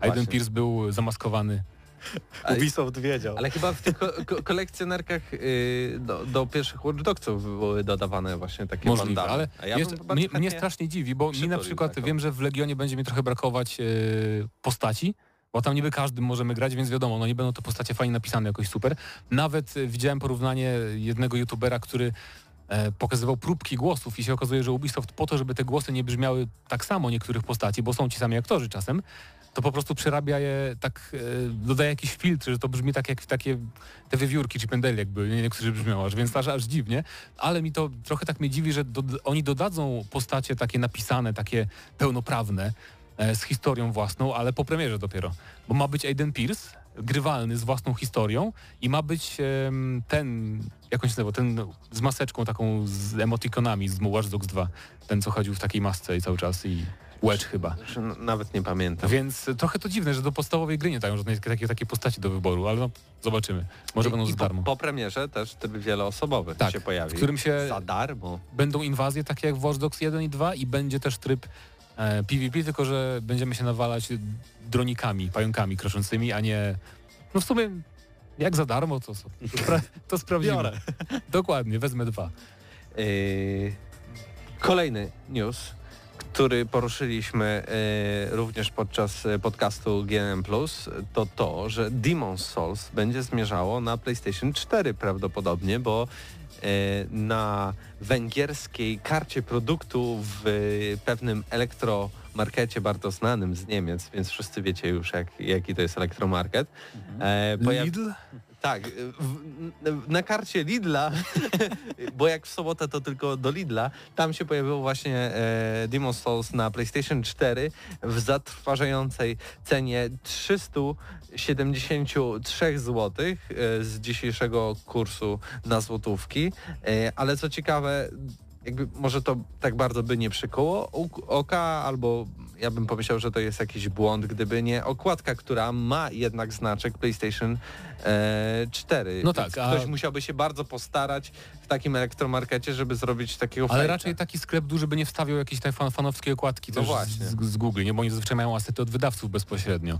Aiden. Pierce był zamaskowany. Ubisoft wiedział. Ale chyba w tych ko ko kolekcjonerkach y, do, do pierwszych Watch Dogsów były dodawane właśnie takie Możliwe, ale A ja jest, mnie, mnie strasznie dziwi, bo mi na przykład taką. wiem, że w Legionie będzie mi trochę brakować e, postaci, bo tam niby każdym możemy grać, więc wiadomo, no nie będą to postacie fajnie napisane jakoś super. Nawet e, widziałem porównanie jednego youtubera, który e, pokazywał próbki głosów i się okazuje, że Ubisoft po to, żeby te głosy nie brzmiały tak samo niektórych postaci, bo są ci sami aktorzy czasem, to po prostu przerabia je tak, e, dodaje jakiś filtr, że to brzmi tak jak takie te wiewiórki czy pendeli jakby, nie, niektórzy brzmią aż, więc aż, aż dziwnie, ale mi to trochę tak mnie dziwi, że do, oni dodadzą postacie takie napisane, takie pełnoprawne, e, z historią własną, ale po premierze dopiero. Bo ma być Aiden Pierce, grywalny z własną historią i ma być ten, jak nazywa, ten z maseczką taką z emotikonami z Watch Dogs 2. Ten, co chodził w takiej masce i cały czas i Wedge chyba. N- Nawet nie pamiętam. Więc trochę to dziwne, że do podstawowej gry nie dają żadnej takie, takie postaci do wyboru, ale no, zobaczymy. Może I- będą i za po, darmo. po premierze też tryb wieloosobowy Tak, się pojawi. w którym się Za darmo. będą inwazje takie jak w Watch Dogs 1 i 2 i będzie też tryb e, PvP, tylko że będziemy się nawalać dronikami, pająkami kroszącymi, a nie... No w sumie jak za darmo, to, to, spra- to sprawdzimy. Biorę. Dokładnie, wezmę dwa. Yy, kolejny news, który poruszyliśmy yy, również podczas yy, podcastu GNM+, to to, że Demon's Souls będzie zmierzało na PlayStation 4 prawdopodobnie, bo yy, na węgierskiej karcie produktu w pewnym elektromarkecie bardzo znanym z Niemiec, więc wszyscy wiecie już jak, jaki to jest elektromarket. E, Lidl? Tak, w, n- na karcie Lidla, <laughs> bo jak w sobotę to tylko do Lidla, tam się pojawiło właśnie e, Demon's Souls na PlayStation 4 w zatrważającej cenie 373 zł e, z dzisiejszego kursu na złotówki, e, ale co ciekawe, jakby może to tak bardzo by nie przykuło oka, albo ja bym pomyślał, że to jest jakiś błąd, gdyby nie okładka, która ma jednak znaczek PlayStation e, 4. No Więc tak, a- Ktoś musiałby się bardzo postarać takim elektromarkecie, żeby zrobić takiego Ale raczej taki sklep duży by nie wstawiał jakiejś tej fan, fanowskiej okładki No też właśnie. z, z Google, nie? bo oni zazwyczaj mają asety od wydawców bezpośrednio.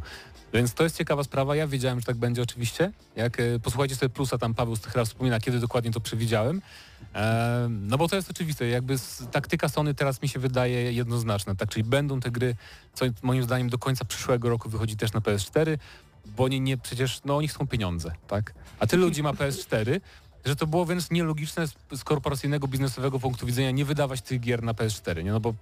Więc to jest ciekawa sprawa. Ja wiedziałem, że tak będzie oczywiście. Jak e, posłuchajcie sobie plusa, tam Paweł Stychra wspomina, kiedy dokładnie to przewidziałem. E, no bo to jest oczywiste. Jakby z, taktyka Sony teraz mi się wydaje jednoznaczna. Tak, czyli będą te gry, co moim zdaniem do końca przyszłego roku wychodzi też na PS4, bo oni nie, przecież, no oni chcą pieniądze, tak? A tyle ludzi ma PS4, że to było wręcz nielogiczne z, korporacyjnego, biznesowego punktu widzenia nie wydawać tych gier na PS4, nie? No bo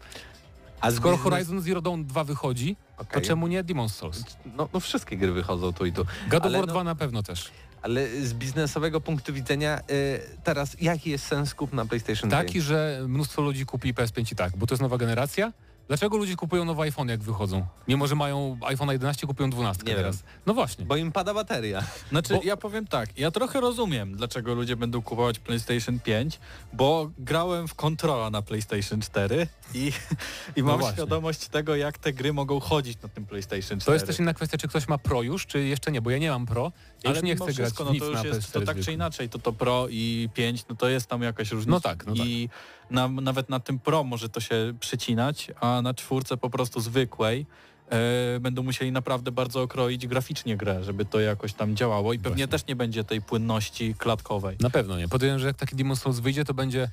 A skoro biznes- Horizon Zero Dawn 2 wychodzi, Okej. to czemu nie Demon's Souls? No, no wszystkie gry wychodzą tu i tu. God of War no- 2 na pewno też. Ale z biznesowego punktu widzenia y, teraz jaki jest sens kup na PlayStation 5? Taki, że mnóstwo ludzi kupi PS5 i tak, bo to jest nowa generacja. Dlaczego ludzie kupują nowe iPhone jak wychodzą? Mimo, że mają iPhone 11, kupują 12 Nie teraz. No właśnie. Bo im pada bateria. <laughs> Znaczy, Bo- ja powiem tak, ja trochę rozumiem, dlaczego ludzie będą kupować PlayStation 5, bo grałem w Controla na PlayStation 4 i, <laughs> i mam właśnie. świadomość tego, jak te gry mogą chodzić na tym PlayStation 4. To jest też inna kwestia, czy ktoś ma Pro już, czy jeszcze nie, bo ja nie mam Pro. Ja Ale już nie chcę grać wszystko, w no nic to już na jest, PS4 to tak czy inaczej, to to Pro i 5, no to jest tam jakaś różnica. No tak, no tak. I na, nawet na tym Pro może to się przycinać, a na czwórce po prostu zwykłej e, będą musieli naprawdę bardzo okroić graficznie grę, żeby to jakoś tam działało i pewnie Właśnie. też nie będzie tej płynności klatkowej. Na pewno nie. Podejrzewam, że jak taki Demon's Souls wyjdzie, to będzie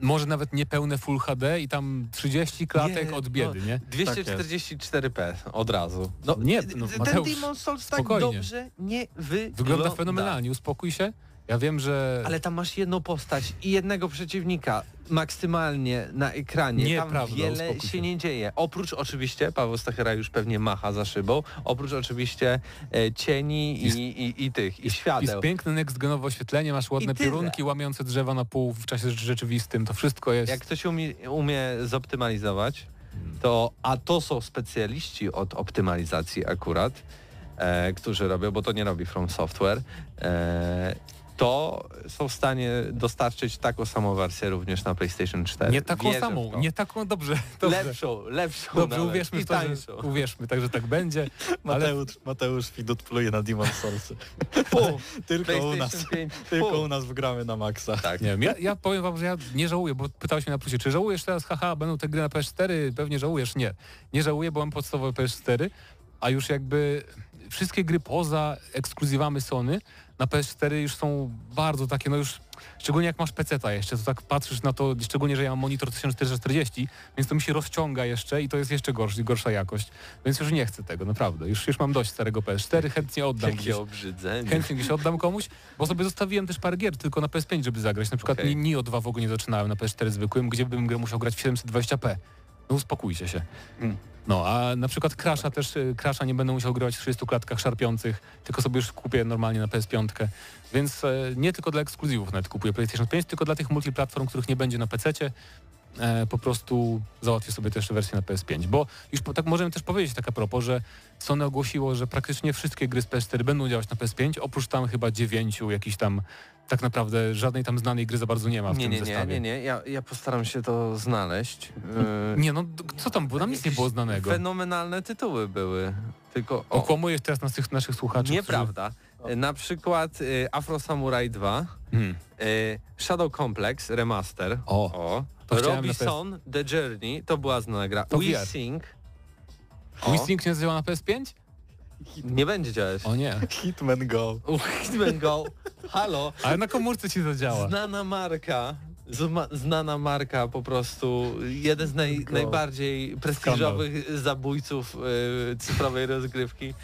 może nawet niepełne Full HD i tam 30 klatek Nie, od biedy, no, nie? 244p od razu. No, Nie, d- no, ten Mateusz, Demon's Souls tak spokojnie. dobrze nie wygląda. Wygląda fenomenalnie, uspokój się. Ja wiem, że... Ale tam masz jedną postać i jednego przeciwnika maksymalnie na ekranie. Tam Nieprawda, wiele się nie dzieje. Oprócz oczywiście, Paweł Stachera już pewnie macha za szybą, oprócz oczywiście e, cieni i, Jest- i, i tych, i Jest świateł. piękne next-genowe oświetlenie, masz ładne I piorunki łamiące drzewa na pół w czasie rzeczywistym, to wszystko jest... Jak ktoś umie, umie zoptymalizować, to, a to są specjaliści od optymalizacji akurat, e, którzy robią, bo to nie robi From Software, e, to są w stanie dostarczyć taką samą wersję również na PlayStation 4. Nie taką Wierzę samą, nie taką, dobrze, <laughs> dobrze. Lepszą, lepszą Dobrze, nawet. uwierzmy I w to, że, <laughs> uwierzmy, także tak będzie. <laughs> Ale Mateusz, Mateusz Widut pluje na Demon Soulsy. Tylko u nas. PlayStation 5. Tylko u nas wgramy na maksa. Tak. nie wiem, ja, ja powiem wam, że ja nie żałuję, bo pytałeś mnie na plusie, czy żałujesz teraz, haha, będą te gry na PS4? Pewnie żałujesz. Nie, nie żałuję, bo mam podstawowe PS4, a już jakby wszystkie gry poza ekskluzywami Sony na PS4 już są bardzo takie, no już szczególnie jak masz PC-ta jeszcze, to tak patrzysz na to, szczególnie, że ja mam monitor 1440, więc to mi się rozciąga jeszcze i to jest jeszcze gorszy, gorsza jakość, więc już nie chcę tego, naprawdę. Już, już mam dość starego PS4, chętnie oddam gdzieś. Jakie obrzydzenie. Chętnie gdzieś oddam komuś, bo sobie zostawiłem też parę gier tylko na PS5, żeby zagrać. Na przykład okay. Nio 2 w ogóle nie zaczynałem na PS4 zwykłym, gdzie bym grę musiał grać w 720p. No uspokójcie się. Mm. No, a na przykład Crasha też, y, Crasha nie będę musiał grywać w 30 klatkach szarpiących, tylko sobie już kupię normalnie na PS5. Więc e, nie tylko dla ekskluzywów nawet kupuję PlayStation 5, tylko dla tych multiplatform, których nie będzie na PC-cie, po prostu załatwię sobie też wersję na PS5. Bo już po, tak możemy też powiedzieć tak a propos, że Sony ogłosiło, że praktycznie wszystkie gry z PS4 będą działać na PS5, oprócz tam chyba dziewięciu jakichś tam, tak naprawdę żadnej tam znanej gry za bardzo nie ma w Nie, tym nie, nie, zestawie. nie, nie. Ja, ja postaram się to znaleźć. Yy, Nie, no co tam było? Tam nic nie było znanego. Fenomenalne tytuły były. Tylko o, Okłamujesz teraz naszych, naszych słuchaczy. nieprawda. Yy, Na przykład y, Afro Samurai 2, Którzy... Hmm. y, Shadow Complex Remaster. O, O. Robinson The Journey, to była znana gra. To We VR. Sing. O, Sync nie działa na PS5? Nie będzie działać. O nie. Hitman Go. U, Hitman Go. Halo. Ale na komórce ci to działa. Znana marka. Zma, znana marka po prostu. Jeden z naj, najbardziej prestiżowych zabójców y, cyfrowej rozgrywki.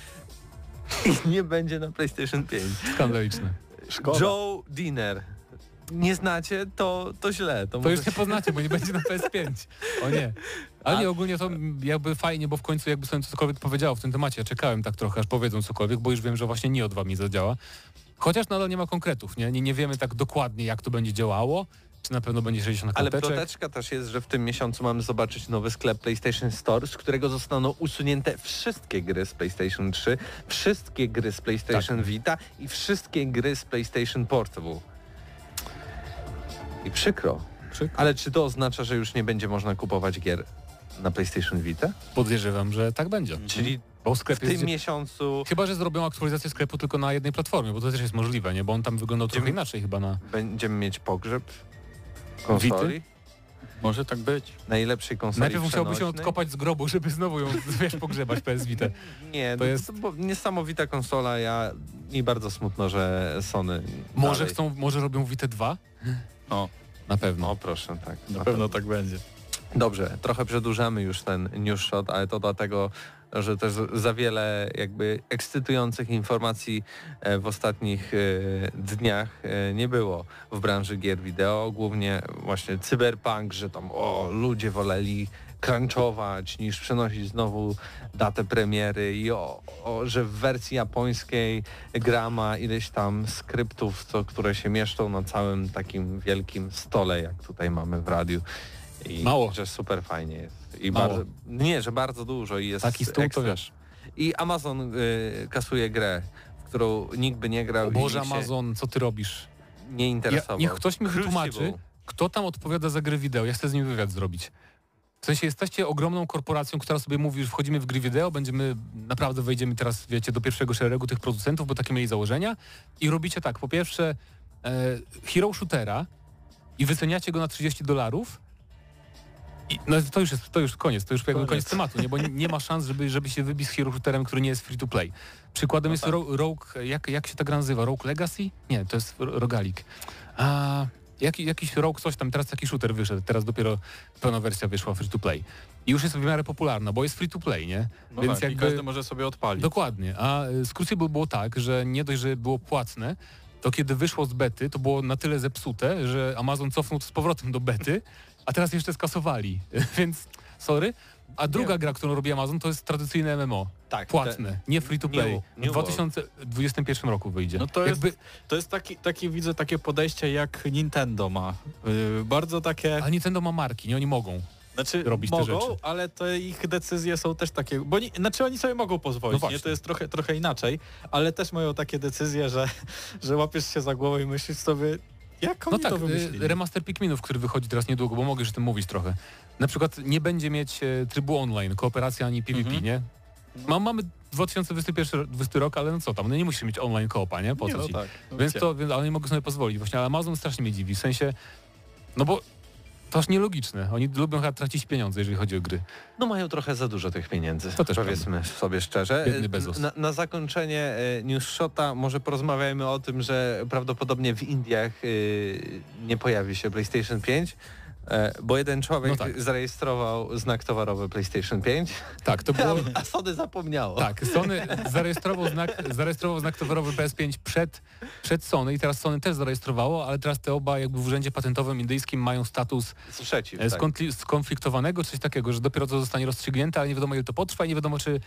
I <laughs> nie będzie na PlayStation 5. Skandaliczne. Szkoda. Joe Dinner. Nie znacie, to, to źle. To, To może- już nie poznacie, bo nie będzie na <laughs> PS5. O nie. Ale nie, ogólnie to jakby fajnie, bo w końcu jakby sobie cokolwiek powiedziało w tym temacie. Czekałem tak trochę, aż powiedzą cokolwiek, bo już wiem, że właśnie nie od wami zadziała. Chociaż nadal nie ma konkretów, nie? Nie, nie wiemy tak dokładnie, jak to będzie działało. Czy na pewno będzie 60 Ale karteczek. ploteczka też jest, że w tym miesiącu mamy zobaczyć nowy sklep PlayStation Store, z którego zostaną usunięte wszystkie gry z PlayStation 3, wszystkie gry z PlayStation Tak. Vita i wszystkie gry z PlayStation Portable. I przykro. Przykro. Ale czy to oznacza, że już nie będzie można kupować gier na PlayStation Vita? Podejrzewam, że tak będzie. Czyli Bo w sklep tym jest... miesiącu Chyba, że zrobią aktualizację sklepu tylko na jednej platformie, bo to też jest możliwe, nie? Bo on tam wyglądał trochę Będziemy- inaczej chyba na... będziemy mieć pogrzeb konsoli, Może tak być. najlepszej konsoli Najpierw musiałby się odkopać z grobu, żeby znowu ją, <laughs> wiesz, pogrzebać PS Vita. <laughs> Nie, To to jest- bo niesamowita konsola, ja mi bardzo smutno, że Sony Może dalej. chcą, może robią Vita 2? O, Na pewno. No proszę, tak. na pewno tak będzie. Dobrze, trochę przedłużamy już ten news shot, ale to dlatego, że też za wiele jakby ekscytujących informacji e, w ostatnich e, dniach e, nie było w branży gier wideo, głównie właśnie cyberpunk, że tam o, ludzie woleli crunchować niż przenosić znowu datę premiery i o, o, że w wersji japońskiej gra ma ileś tam skryptów, co, które się mieszczą na całym takim wielkim stole, jak tutaj mamy w radiu. I Mało. Że super fajnie jest. I Mało. bardzo, nie, że bardzo dużo i jest Taki stół to wiesz. I Amazon y, kasuje grę, w którą nikt by nie grał O Boże Amazon, co ty robisz? nie Ja, interesował. niech ktoś mi Crucible. wytłumaczy, kto tam odpowiada za gry wideo. Ja chcę z nim wywiad zrobić. W sensie jesteście ogromną korporacją, która sobie mówi, że wchodzimy w gry wideo, będziemy, naprawdę wejdziemy teraz, wiecie, do pierwszego szeregu tych producentów, bo takie mieli założenia i robicie tak, po pierwsze e, hero shootera i wyceniacie go na 30 dolarów i no to już jest, to już koniec, to już jakby Koniec. koniec tematu, nie? bo nie, ma szans, żeby, żeby się wybić z hero shooterem, który nie jest free to play. Przykładem No jest tak. Ro- Rogue, jak, jak się ta gra nazywa? Rogue Legacy? Nie, to jest Ro- Rogalik. A, jaki, jakiś Rogue coś tam, teraz taki shooter wyszedł, teraz dopiero pełna wersja wyszła free to play. I już jest w miarę popularna, bo jest free to play, nie? No Więc tak, jakby- każdy może sobie odpalić. Dokładnie. A z Crucible było tak, że nie dość, że było płatne, to kiedy wyszło z bety, to było na tyle zepsute, że Amazon cofnął to z powrotem do bety, a teraz jeszcze skasowali. <laughs> Więc sorry. A druga gra, którą robi Amazon, to jest tradycyjne MMO. tak, Płatne, nie free to play. New- W New 2021 roku wyjdzie. No to jest- Jakby, To jest taki, taki, widzę, takie podejście jak Nintendo ma. Yy, bardzo takie... a Nintendo ma marki, nie oni mogą. Znaczy robić te mogą, rzeczy. ale te ich decyzje są też takie, bo ni, znaczy oni sobie mogą No pozwolić, właśnie. nie? To jest trochę, trochę inaczej, ale też mają takie decyzje, że, <laughs> że łapiesz się za głowę i myślisz sobie, jak oni No tak, to wymyślili? y, remaster Pikminów, który wychodzi teraz niedługo, bo mogę już o tym mówić trochę. Na przykład nie będzie mieć e, trybu online, kooperacja ani PvP, Mhm. nie? Ma, mamy 2021 20 rok, ale no co tam, no nie musisz mieć online koopa, nie? Po Nie, co no ci? tak, no Więc gdzie? to, więc, ale nie mogę sobie pozwolić właśnie, ale Amazon strasznie mnie dziwi, w sensie, no bo to aż nielogiczne. Oni lubią chyba tracić pieniądze, jeżeli chodzi o gry. No mają trochę za dużo tych pieniędzy. To też Powiedzmy sobie szczerze. Na, na zakończenie e, news shota może porozmawiajmy o tym, że prawdopodobnie w Indiach e, nie pojawi się PlayStation 5. E, bo jeden człowiek No tak. zarejestrował znak towarowy PlayStation 5, Tak, to było... <laughs> a Sony zapomniało. Tak, Sony zarejestrował znak, zarejestrował znak towarowy PS5 przed, przed Sony i teraz Sony też zarejestrowało, ale teraz te oba jakby w urzędzie patentowym indyjskim mają status Sprzeciw, e, tak. skontli- skonfliktowanego, coś takiego, że dopiero co zostanie rozstrzygnięte, ale nie wiadomo ile to potrwa i nie wiadomo czy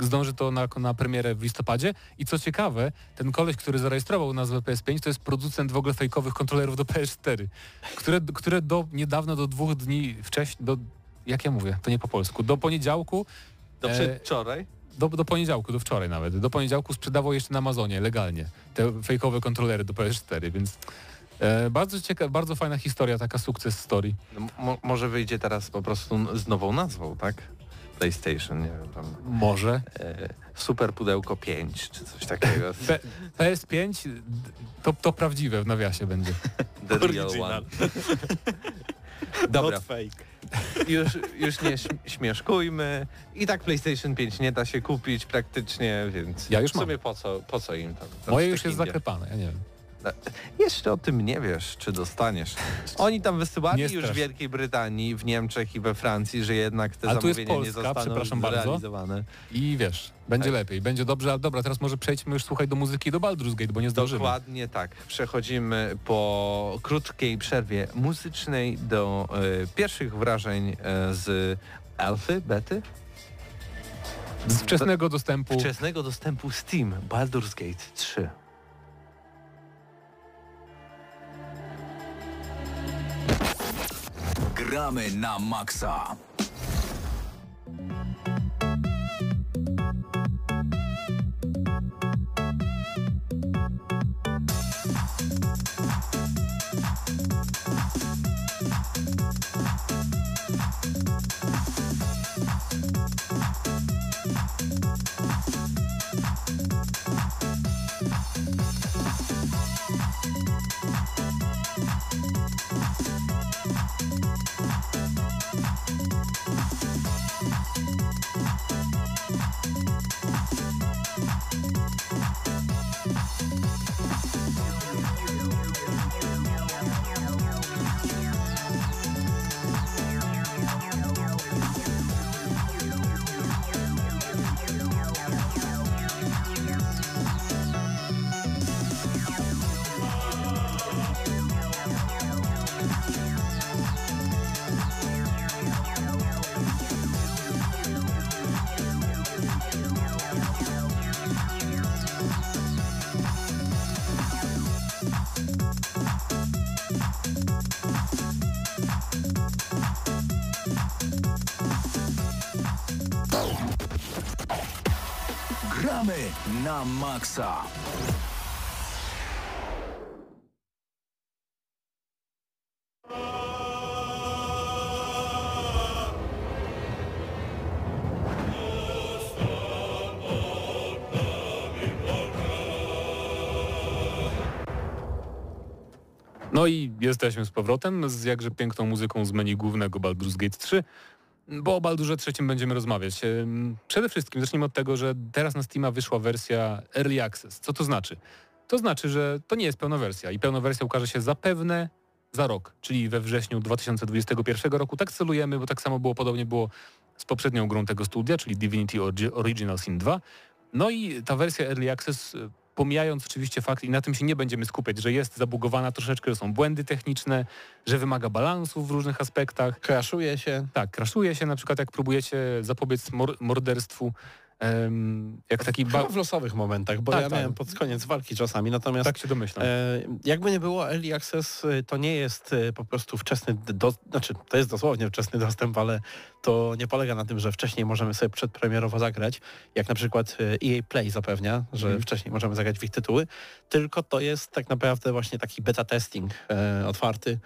zdąży to na, na premierę w listopadzie. I co ciekawe, ten koleś, który zarejestrował nazwę PS5 to jest producent w ogóle fejkowych kontrolerów do PS4, które, które do niedawno, do dwóch dni wcześniej, do, jak ja mówię, to nie po polsku, do poniedziałku Do e, przedwczoraj. do, do poniedziałku, do wczoraj nawet. Do poniedziałku sprzedawał jeszcze na Amazonie legalnie te fejkowe kontrolery do PS4, więc e, bardzo ciekawa, bardzo fajna historia, taka sukces story. No, mo- może wyjdzie teraz po prostu z nową nazwą, tak? PlayStation, nie wiem, tam Może. e, Super Pudełko 5 czy coś takiego. <laughs> P- PS5 d- to, to prawdziwe w nawiasie będzie. The real one. <laughs> Dobra, Not fake. już, już nie śm- śmieszkujmy. I tak PlayStation 5 nie da się kupić praktycznie, więc Ja już w sumie mam. po co, po co im tam? Moje już jest zaklepane, ja nie wiem. Jeszcze o tym nie wiesz, czy dostaniesz. Oni tam wysyłali Nie już w. Wielkiej Brytanii, w Niemczech i we Francji, że jednak te A tu jest zamówienia nie Polska, zostaną przepraszam bardzo. zrealizowane. I wiesz, będzie Tak. lepiej, będzie dobrze, ale dobra, teraz może przejdźmy już słuchaj do muzyki do Baldur's Gate, bo nie zdążymy. Dokładnie tak. Przechodzimy po krótkiej przerwie muzycznej do e, pierwszych wrażeń e, z Alfy, Bety, Z wczesnego dostępu. wczesnego dostępu Steam Baldur's Gate 3. Gramy na maksa. Na. No i jesteśmy z powrotem z jakże piękną muzyką z menu głównego Baldur's Gate 3, bo o Baldurze trzecim będziemy rozmawiać. Przede wszystkim zacznijmy od tego, że teraz na Steama wyszła wersja Early Access. Co to znaczy? To znaczy, że to nie jest pełna wersja i pełna wersja ukaże się zapewne za rok, czyli we wrześniu 2021 roku. Tak celujemy, bo tak samo było, podobnie było z poprzednią grą tego studia, czyli Divinity Original Sin 2. No i ta wersja Early Access, pomijając oczywiście fakt, i na tym się nie będziemy skupiać, że jest zabugowana troszeczkę, że są błędy techniczne, że wymaga balansu w różnych aspektach. Kraszuje się. Tak, kraszuje się na przykład, jak próbujecie zapobiec mor morderstwu, jak taki... Ba- w losowych momentach, bo Tak, ja tak. miałem pod koniec walki czasami, natomiast tak się domyślam. E, jakby nie było, Early Access e, to nie jest e, po prostu wczesny, do, znaczy to jest dosłownie wczesny <laughs> dostęp, ale to nie polega na tym, że wcześniej możemy sobie przedpremierowo zagrać, jak na przykład EA Play zapewnia, że Mhm. wcześniej możemy zagrać w ich tytuły, tylko to jest tak naprawdę właśnie taki beta testing otwarty,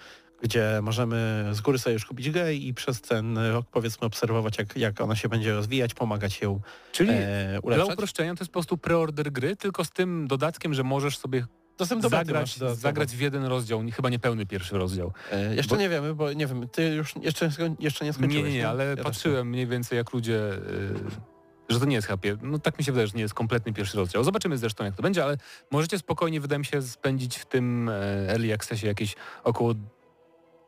gdzie możemy z góry sobie już kupić grę i przez ten rok powiedzmy obserwować, jak, jak ona się będzie rozwijać, pomagać ją Czyli e, dla ulepszać. uproszczenia to jest po prostu preorder gry, tylko z tym dodatkiem, że możesz sobie Dostęp do zagrać, zagrać w jeden rozdział, chyba nie pełny pierwszy rozdział. E, jeszcze Bo- nie wiemy, bo nie wiem, ty już jeszcze, nie jeszcze nie Nie, skończyłeś. nie, nie, ale Ja patrzyłem mniej więcej jak ludzie, y, że to nie jest pier- no tak mi się wydaje, że nie jest kompletny pierwszy rozdział. Zobaczymy zresztą jak to będzie, ale możecie spokojnie, wydaje mi się, spędzić w tym e, Early Accessie jakieś około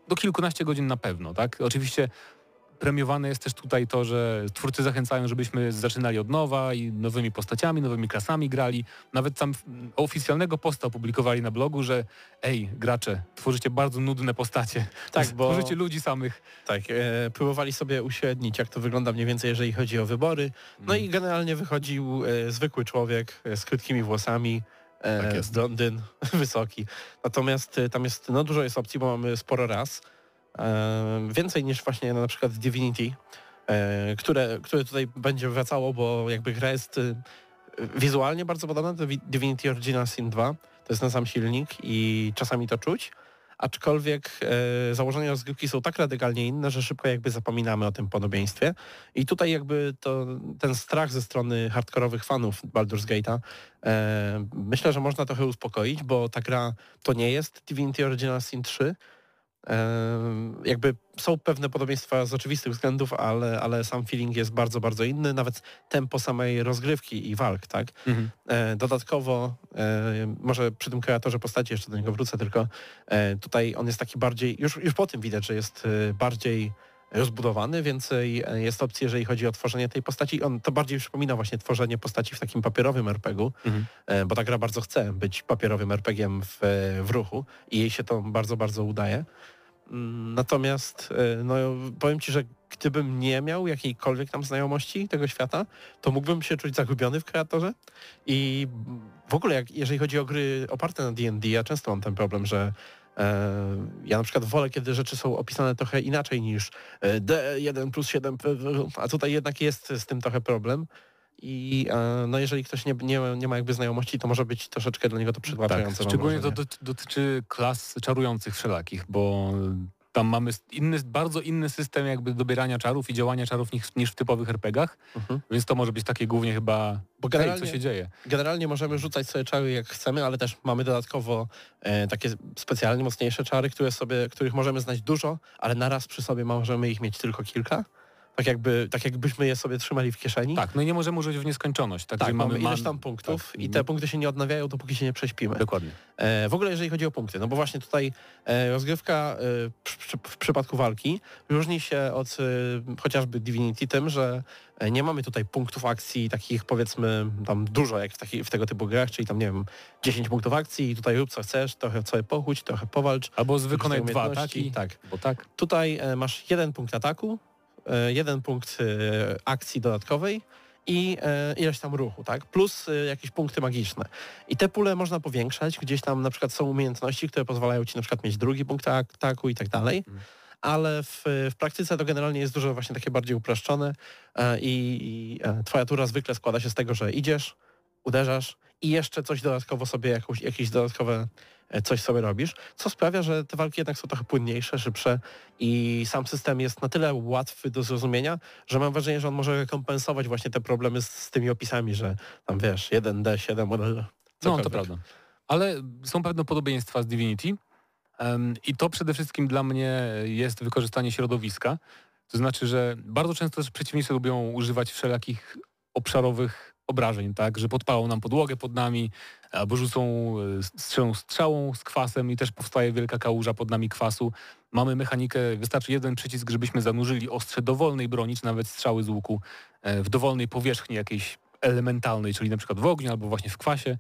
do kilkunaście godzin na pewno, tak? Oczywiście premiowane jest też tutaj to, że twórcy zachęcają, żebyśmy zaczynali od nowa i nowymi postaciami, nowymi klasami grali. Nawet tam oficjalnego posta opublikowali na blogu, że ej, gracze, tworzycie bardzo nudne postacie. Tak, <laughs> bo- Tworzycie ludzi samych. Tak, e, próbowali sobie uśrednić, jak to wygląda mniej więcej, jeżeli chodzi o wybory. No Mm. i generalnie wychodził e, zwykły człowiek e, z krótkimi włosami, Tak jest. blondyn, <laughs> wysoki. Natomiast e, tam jest, no dużo jest opcji, bo mamy sporo raz. E, więcej niż właśnie na przykład Divinity, e, które, które tutaj będzie wracało, bo jakby gra jest e, wizualnie bardzo podobna do Divinity Original Sin 2. To jest ten sam silnik i czasami to czuć. Aczkolwiek e, założenia rozgrywki są tak radykalnie inne, że szybko jakby zapominamy o tym podobieństwie. I tutaj jakby to, ten strach ze strony hardkorowych fanów Baldur's Gate'a e, myślę, że można trochę uspokoić, bo ta gra to nie jest Divinity Original Sin 3. Jakby są pewne podobieństwa z oczywistych względów, ale, ale sam feeling jest bardzo, bardzo inny. Nawet tempo samej rozgrywki i walk, tak? E, Dodatkowo, e, może przy tym kreatorze postaci jeszcze do niego wrócę, tylko e, tutaj on jest taki bardziej, już, już po tym widać, że jest bardziej rozbudowany, więcej e, jest opcji, jeżeli chodzi o tworzenie tej postaci. On to bardziej przypomina właśnie tworzenie postaci w takim papierowym RPG-u, Mhm. e, bo ta gra bardzo chce być papierowym RPG-iem w, w ruchu i jej się to bardzo, bardzo udaje. Mm, Natomiast e, no, powiem Ci, że gdybym nie miał jakiejkolwiek tam znajomości tego świata, to mógłbym się czuć zagubiony w kreatorze i w ogóle jak, jeżeli chodzi o gry oparte na D&D, ja często mam ten problem, że e, ja na przykład wolę, kiedy rzeczy są opisane trochę inaczej niż e, D1 plus 7, p- p- a tutaj jednak jest z tym trochę problem. I e, no jeżeli ktoś nie, nie, nie ma jakby znajomości, to może być troszeczkę dla niego to Tak, przytłaczające. mam szczególnie to dotyczy klas czarujących wszelakich, bo tam mamy inny, bardzo inny system jakby dobierania czarów i działania czarów niż, niż w typowych RPGach, Mhm. więc to może być takie głównie chyba, Bo hej, generalnie, co się dzieje. generalnie możemy rzucać sobie czary jak chcemy, ale też mamy dodatkowo e, takie specjalnie mocniejsze czary, które sobie, których możemy znać dużo, ale naraz przy sobie możemy ich mieć tylko kilka. Tak, jakby, tak jakbyśmy je sobie trzymali w kieszeni. Tak, no i nie możemy użyć w nieskończoność. Tak, Tak, mamy mamy ileś tam punktów tak. i te punkty się nie odnawiają, dopóki się nie prześpimy. Dokładnie. E, w ogóle jeżeli chodzi o punkty, no bo właśnie tutaj e, rozgrywka e, przy, przy, w przypadku walki różni się od e, chociażby Divinity tym, że e, nie mamy tutaj punktów akcji takich powiedzmy tam dużo jak w, taki, w tego typu grach, czyli tam nie wiem 10 punktów akcji i tutaj rób co chcesz, trochę sobie pochódź, trochę powalcz. Albo z wykonaj dwa ataki, Tak. bo tak. Tutaj e, masz jeden punkt ataku, jeden punkt e, akcji dodatkowej i e, ileś tam ruchu, tak? Plus e, jakieś punkty magiczne. I te pule można powiększać, gdzieś tam na przykład są umiejętności, które pozwalają ci na przykład mieć drugi punkt ataku i tak dalej. Mhm. Ale w, w praktyce to generalnie jest dużo właśnie takie bardziej uproszczone e, i, i e, twoja tura zwykle składa się z tego, że idziesz, uderzasz i jeszcze coś dodatkowo sobie, jakąś, jakieś dodatkowe e, coś sobie robisz, co sprawia, że te walki jednak są trochę płynniejsze, szybsze i sam system jest na tyle łatwy do zrozumienia, że mam wrażenie, że on może rekompensować właśnie te problemy z, z tymi opisami, że tam wiesz, 1D7, No, cokolwiek. to prawda. Ale są pewne podobieństwa z Divinity em, i to przede wszystkim dla mnie jest wykorzystanie środowiska. To znaczy, że bardzo często też przeciwnicy lubią używać wszelakich obszarowych obrażeń, tak, że podpalą nam podłogę pod nami, albo rzucą e, strzałą, strzałą z kwasem i też powstaje wielka kałuża pod nami kwasu. Mamy mechanikę, wystarczy jeden przycisk, żebyśmy zanurzyli ostrze dowolnej broni, czy nawet strzały z łuku e, w dowolnej powierzchni jakiejś elementalnej, czyli na przykład w ogniu albo właśnie w kwasie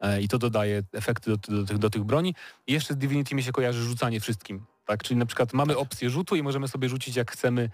e, i to dodaje efekty do, do, tych, do tych broni. I jeszcze z Divinity mi się kojarzy rzucanie wszystkim. Tak? Czyli na przykład mamy opcję rzutu i możemy sobie rzucić jak chcemy em,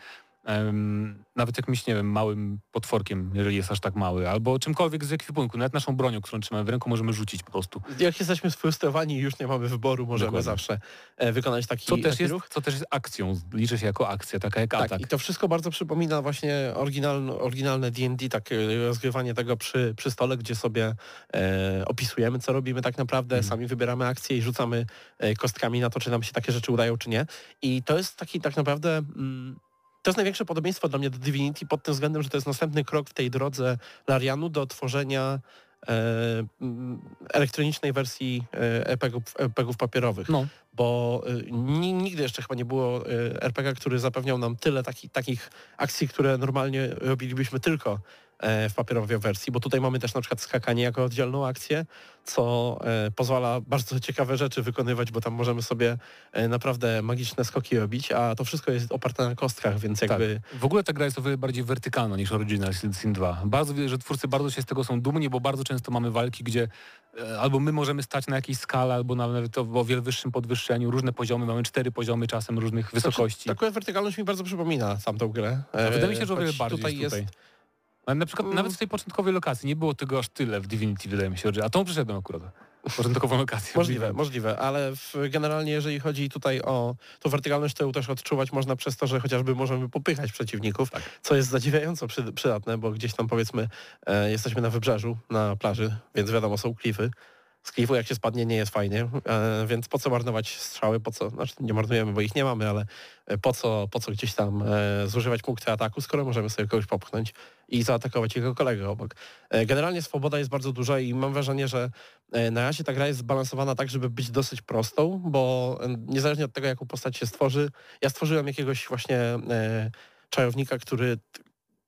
nawet jakimś, nie wiem, małym potworkiem, jeżeli jest aż tak mały, albo czymkolwiek z ekwipunku, nawet naszą bronią, którą trzymamy w ręku, możemy rzucić po prostu. Jak jesteśmy sfrustrowani i już nie mamy wyboru, możemy Dokładnie. zawsze e, wykonać taki, Co też, taki jest, ruch. co też jest akcją, liczy się jako akcja, taka jak Tak, atak. i to wszystko bardzo przypomina właśnie oryginalne, oryginalne D&D, tak e, rozgrywanie tego przy, przy stole, gdzie sobie e, opisujemy, co robimy tak naprawdę, Mhm. sami wybieramy akcje i rzucamy e, kostkami na to, czy nam się takie rzeczy udają, czy nie. I to jest taki tak naprawdę... Mm, to jest największe podobieństwo dla mnie do Divinity pod tym względem, że to jest następny krok w tej drodze Larianu do tworzenia e, mm, elektronicznej wersji e, RPG-ów, RPG-ów papierowych. No, bo ni- nigdy jeszcze chyba nie było RPG, który zapewniał nam tyle taki, takich akcji, które normalnie robilibyśmy tylko e, w papierowej wersji, bo tutaj mamy też na przykład skakanie jako oddzielną akcję, co e, pozwala bardzo ciekawe rzeczy wykonywać, bo tam możemy sobie e, naprawdę magiczne skoki robić, a to wszystko jest oparte na kostkach, więc jakby... Tak. W ogóle ta gra jest o wiele bardziej wertykalna niż Original Sin 2. Bardzo wiele, że twórcy bardzo się z tego są dumni, bo bardzo często mamy walki, gdzie e, albo my możemy stać na jakiejś skale, albo nawet o wiele wyższym podwyższeniu, różne poziomy, mamy cztery poziomy czasem różnych wysokości. Znaczy, taka wertykalność mi bardzo przypomina tamtą grę. A wydaje mi się, że o wiele bardziej tutaj jest tutaj. Ale na przykład Mm. nawet w tej początkowej lokacji nie było tego aż tyle w Divinity, wydaje mi się, że- a tą przyszedłem akurat. Początkową lokację. Możliwe, możliwe, ale w, generalnie jeżeli chodzi tutaj o tą wertykalność, to ją też odczuwać można przez to, że chociażby możemy popychać przeciwników, Tak. co jest zadziwiająco przy, przydatne, bo gdzieś tam powiedzmy e, jesteśmy na wybrzeżu, na plaży, więc wiadomo są klify. Z klifu jak się spadnie nie jest fajnie, e, więc po co marnować strzały, po co, znaczy nie marnujemy, bo ich nie mamy, ale e, po co, po co gdzieś tam e, zużywać punkty ataku, skoro możemy sobie kogoś popchnąć i zaatakować jego kolegę obok. Generalnie swoboda jest bardzo duża i mam wrażenie, że na razie ta gra jest zbalansowana tak, żeby być dosyć prostą, bo niezależnie od tego, jaką postać się stworzy, ja stworzyłem jakiegoś właśnie czarownika, który t-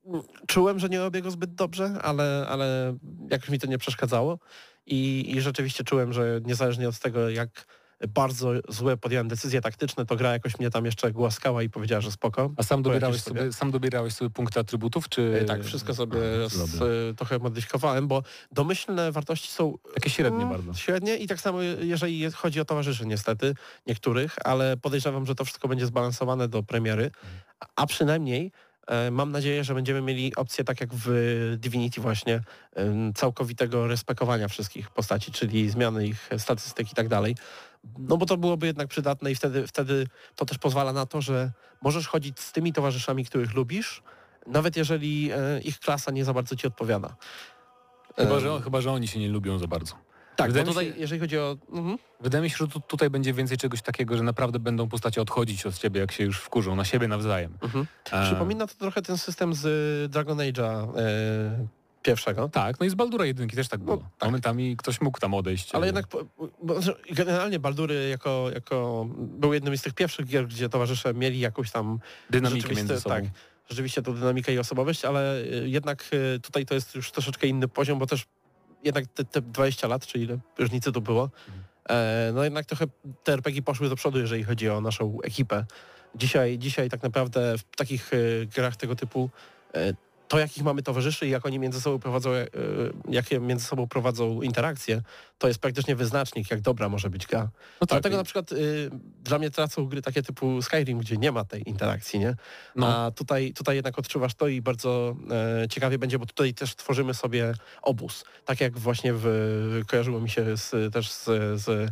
m, czułem, że nie robię go zbyt dobrze, ale, ale jakoś mi to nie przeszkadzało i, i rzeczywiście czułem, że niezależnie od tego, jak bardzo złe podjąłem decyzje taktyczne, to gra jakoś mnie tam jeszcze głaskała i powiedziała, że spoko. A sam dobierałeś sobie. sobie, sam dobierałeś sobie punkty atrybutów, czy... E, Tak, wszystko sobie A, z, trochę modyfikowałem, bo domyślne wartości są Takie średnie mm, bardzo. Średnie i tak samo jeżeli je- chodzi o towarzyszy niestety, niektórych, ale podejrzewam, że to wszystko będzie zbalansowane do premiery, a- przynajmniej mam nadzieję, że będziemy mieli opcję tak jak w Divinity właśnie całkowitego respekowania wszystkich postaci, czyli zmiany ich statystyk i tak dalej. No bo to byłoby jednak przydatne i wtedy, wtedy to też pozwala na to, że możesz chodzić z tymi towarzyszami, których lubisz, nawet jeżeli e, ich klasa nie za bardzo ci odpowiada. Chyba że, chyba, że oni się nie lubią za bardzo. Tak, bo tutaj, się- jeżeli chodzi o... Mhm. Wydaje mi się, że tu, tutaj będzie więcej czegoś takiego, że naprawdę będą postacie odchodzić od ciebie, jak się już wkurzą, na siebie nawzajem. Mhm. E, Przypomina to trochę ten system z y, Dragon Age'a e, pierwszego. Tak, no i z Baldura jedynki też tak było. No, tak. Momentami ktoś mógł tam odejść. Ale e, jednak generalnie Baldury jako, jako był jednym z tych pierwszych gier, gdzie towarzysze mieli jakąś tam dynamikę między sobą. Tak, rzeczywiście tą dynamikę i osobowość, ale y, jednak y, tutaj to jest już troszeczkę inny poziom, bo też jednak te, te 20 lat, czy ile różnicy to było, Mhm. e, no jednak trochę te RPG poszły do przodu, jeżeli chodzi o naszą ekipę. Dzisiaj, dzisiaj tak naprawdę w takich y, grach tego typu e, to, jakich mamy towarzyszy i jak oni między sobą prowadzą, e, jakie między sobą prowadzą interakcje, to jest praktycznie wyznacznik, jak dobra może być gra. No tak, Dlatego na przykład y, dla mnie tracą gry takie typu Skyrim, gdzie nie ma tej interakcji, nie? no, A tutaj, tutaj jednak odczuwasz to i bardzo e, ciekawie będzie, bo tutaj też tworzymy sobie obóz. Tak jak właśnie w, kojarzyło mi się z, też z, z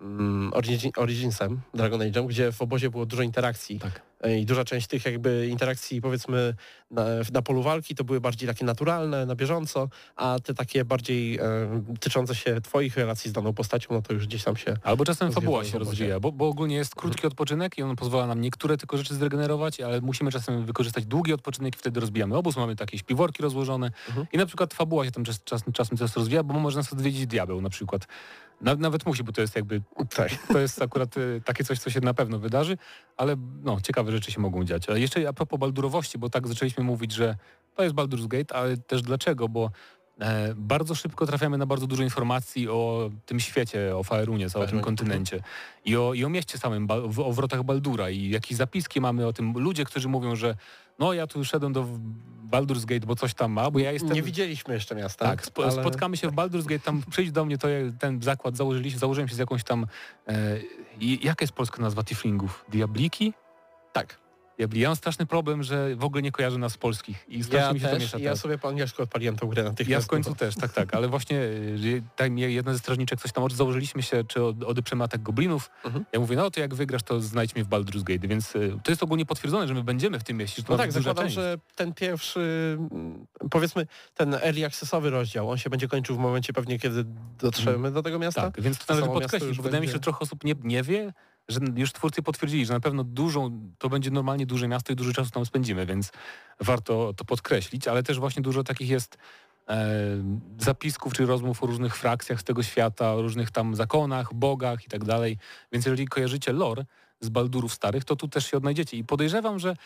mm, Origin, Originsem, Dragon Age'em, gdzie w obozie było dużo interakcji. tak. E, I duża część tych jakby interakcji powiedzmy na, na polu walki to były bardziej takie naturalne, na bieżąco, a te takie bardziej e, tyczące się twoich relacji z daną postacią, no to już gdzieś tam się Albo czasem fabuła się rozwija, bo, bo ogólnie jest krótki odpoczynek i on pozwala nam niektóre tylko rzeczy zregenerować, ale musimy czasem wykorzystać długi odpoczynek i wtedy rozbijamy obóz, mamy takie śpiworki rozłożone Mhm. i na przykład fabuła się tam czas, czas, czasem też rozwija, bo może nas odwiedzić diabeł na przykład. Na, nawet musi, bo to jest jakby, Tak. to jest akurat y, takie coś, co się na pewno wydarzy, ale no, ciekawe rzeczy się mogą dziać. Ale jeszcze a propos baldurowości, bo tak zaczęliśmy mówić, że to jest Baldur's Gate, ale też dlaczego, bo e, bardzo szybko trafiamy na bardzo dużo informacji o tym świecie, o Faerunie, całym tym Faerunie, kontynencie i o, i o mieście samym, ba, o wrotach Baldura i jakieś zapiski mamy o tym. Ludzie, którzy mówią, że no ja tu szedłem do Baldur's Gate, bo coś tam ma, bo ja jestem... Nie widzieliśmy jeszcze miasta. Tak, ale- spotkamy się w Baldur's Gate, tam przyjdź do mnie, to ja ten zakład założyliśmy, założyłem się z jakąś tam... E, jaka jest polska nazwa Tiflingów? Diabliki? Tak. Diabli. Ja mam straszny problem, że w ogóle nie kojarzę nas polskich i strasznie Ja mi się to też, miesza ja teraz. sobie po angielsku odpaliłem tą grę natychmiast. Ja w końcu też, tak, tak, ale właśnie y, tak jedna ze strażniczek coś tam, założyliśmy się, czy od- odeprzemy atak goblinów. Mhm. Ja mówię, no to jak wygrasz, to znajdź mnie w Baldur's Gate, więc y, to jest ogólnie potwierdzone, że my będziemy w tym mieście. to No tak, zakładam, część. że ten pierwszy, mm, powiedzmy, ten early accessowy rozdział, on się będzie kończył w momencie pewnie, kiedy dotrzemy do tego miasta. Tak, więc to To należy podkreślić, bo wydaje mi się, że trochę osób nie, nie wie, że już twórcy potwierdzili, że na pewno dużą, to będzie normalnie duże miasto i dużo czasu tam spędzimy, więc warto to podkreślić, ale też właśnie dużo takich jest e, zapisków czy rozmów o różnych frakcjach z tego świata, o różnych tam zakonach, bogach i tak dalej. Więc jeżeli kojarzycie lore z Baldurów starych, to tu też się odnajdziecie. I podejrzewam, że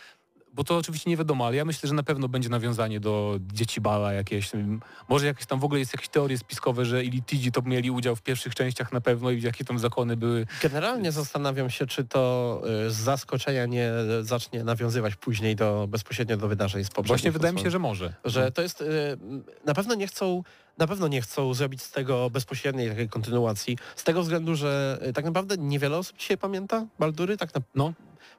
bo to oczywiście nie wiadomo, ale ja myślę, że na pewno będzie nawiązanie do dzieci Bala jakieś. Może jakieś tam w ogóle jest jakieś teorie spiskowe, że Ilitidzi to mieli udział w pierwszych częściach na pewno i jakie tam zakony były. Generalnie zastanawiam się, czy to y, z zaskoczenia nie zacznie nawiązywać później do bezpośrednio do wydarzeń z poprzednich Właśnie wydaje mi się, że może. że to jest y, na pewno nie chcą na pewno nie chcą zrobić z tego bezpośredniej takiej kontynuacji, z tego względu, że y, tak naprawdę niewiele osób dzisiaj pamięta Baldury, tak na, No.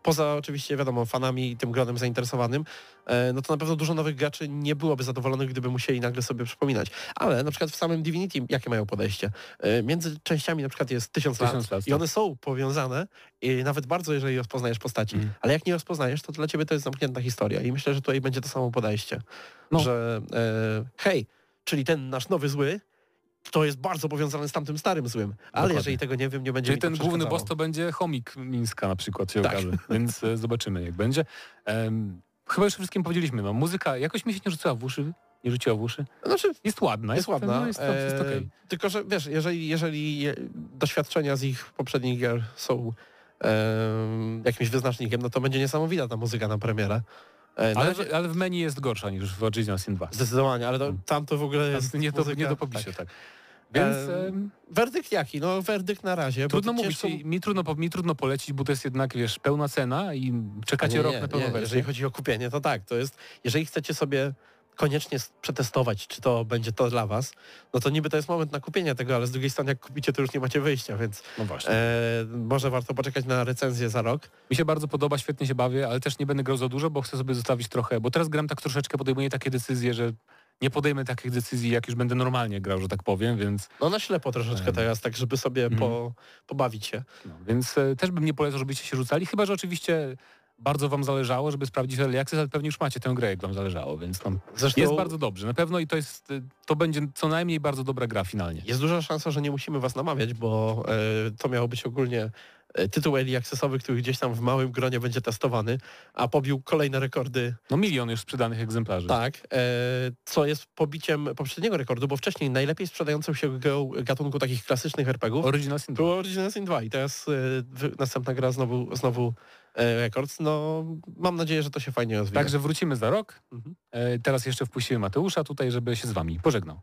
Poza oczywiście wiadomo fanami i tym gronem zainteresowanym, e, no to na pewno dużo nowych graczy nie byłoby zadowolonych, gdyby musieli nagle sobie przypominać. Ale na przykład w samym Divinity jakie mają podejście? E, Między częściami na przykład jest tysiąc, Tysiąc lat, i tak. one są powiązane i nawet bardzo, jeżeli rozpoznajesz postaci. Mhm. Ale jak nie rozpoznajesz, to dla ciebie to jest zamknięta historia i myślę, że tutaj będzie to samo podejście. No. Że e, hej, czyli ten nasz nowy zły to jest bardzo powiązany z tamtym starym złym. Ale Dokładnie. jeżeli tego nie wiem, nie będzie Czyli mi to ten główny boss to będzie chomik Mińska na przykład się Tak. okaże, więc e, zobaczymy jak będzie. Em, chyba już wszystkim powiedzieliśmy, no muzyka jakoś mi się nie rzuciła w uszy, nie rzuciła w uszy. Znaczy, Jest ładna, jest ładna. no, jest, jest e, okej. Tylko, że wiesz, jeżeli, jeżeli je- doświadczenia z ich poprzednich gier są jakimś wyznacznikiem, no to będzie niesamowita ta muzyka na premierę. E, Ale, ale w menu jest gorsza niż w Original Sin 2. Zdecydowanie, ale to, tam to w ogóle jest nie, do, muzyka, nie do pobicia, tak. tak. Więc em, Werdykt jaki? No werdykt na razie. trudno mówić, ciężko- mi trudno, mi trudno polecić, bo to jest jednak, wiesz, pełna cena i czekacie nie, rok nie, na pełną wersję. Jeżeli chodzi o kupienie, to tak, to jest, jeżeli chcecie sobie koniecznie przetestować, czy to będzie to dla was, no to niby to jest moment na kupienie tego, ale z drugiej strony jak kupicie, to już nie macie wyjścia, więc No właśnie. e, może warto poczekać na recenzję za rok. Mi się bardzo podoba, świetnie się bawię, ale też nie będę grał za dużo, bo chcę sobie zostawić trochę, bo teraz gram tak troszeczkę, podejmuję takie decyzje, że nie podejmę takich decyzji, jak już będę normalnie grał, że tak powiem, więc, No na ślepo troszeczkę teraz, tak żeby sobie Mhm. po, pobawić się. no, więc e, też bym nie polecał, żebyście się rzucali, chyba, że oczywiście bardzo wam zależało, żeby sprawdzić early access, ale pewnie już macie tę grę, jak wam zależało, więc tam Zresztą jest bardzo dobrze. Na pewno i to jest, e, to będzie co najmniej bardzo dobra gra finalnie. jest duża szansa, że nie musimy was namawiać, bo e, to miało być ogólnie e, tytuł early accessowy, który gdzieś tam w małym gronie będzie testowany, a pobił kolejne rekordy No milion już sprzedanych egzemplarzy. Tak, e, co jest pobiciem poprzedniego rekordu, bo wcześniej najlepiej sprzedającą się grą gatunku takich klasycznych RPGów Original Sin 2. było Original Sin 2 i teraz e, następna gra znowu, znowu e, rekord. No mam nadzieję, że to się fajnie rozwija. Także wrócimy za rok. Mhm. E, teraz jeszcze wpuścimy Mateusza tutaj, żeby się z wami pożegnał.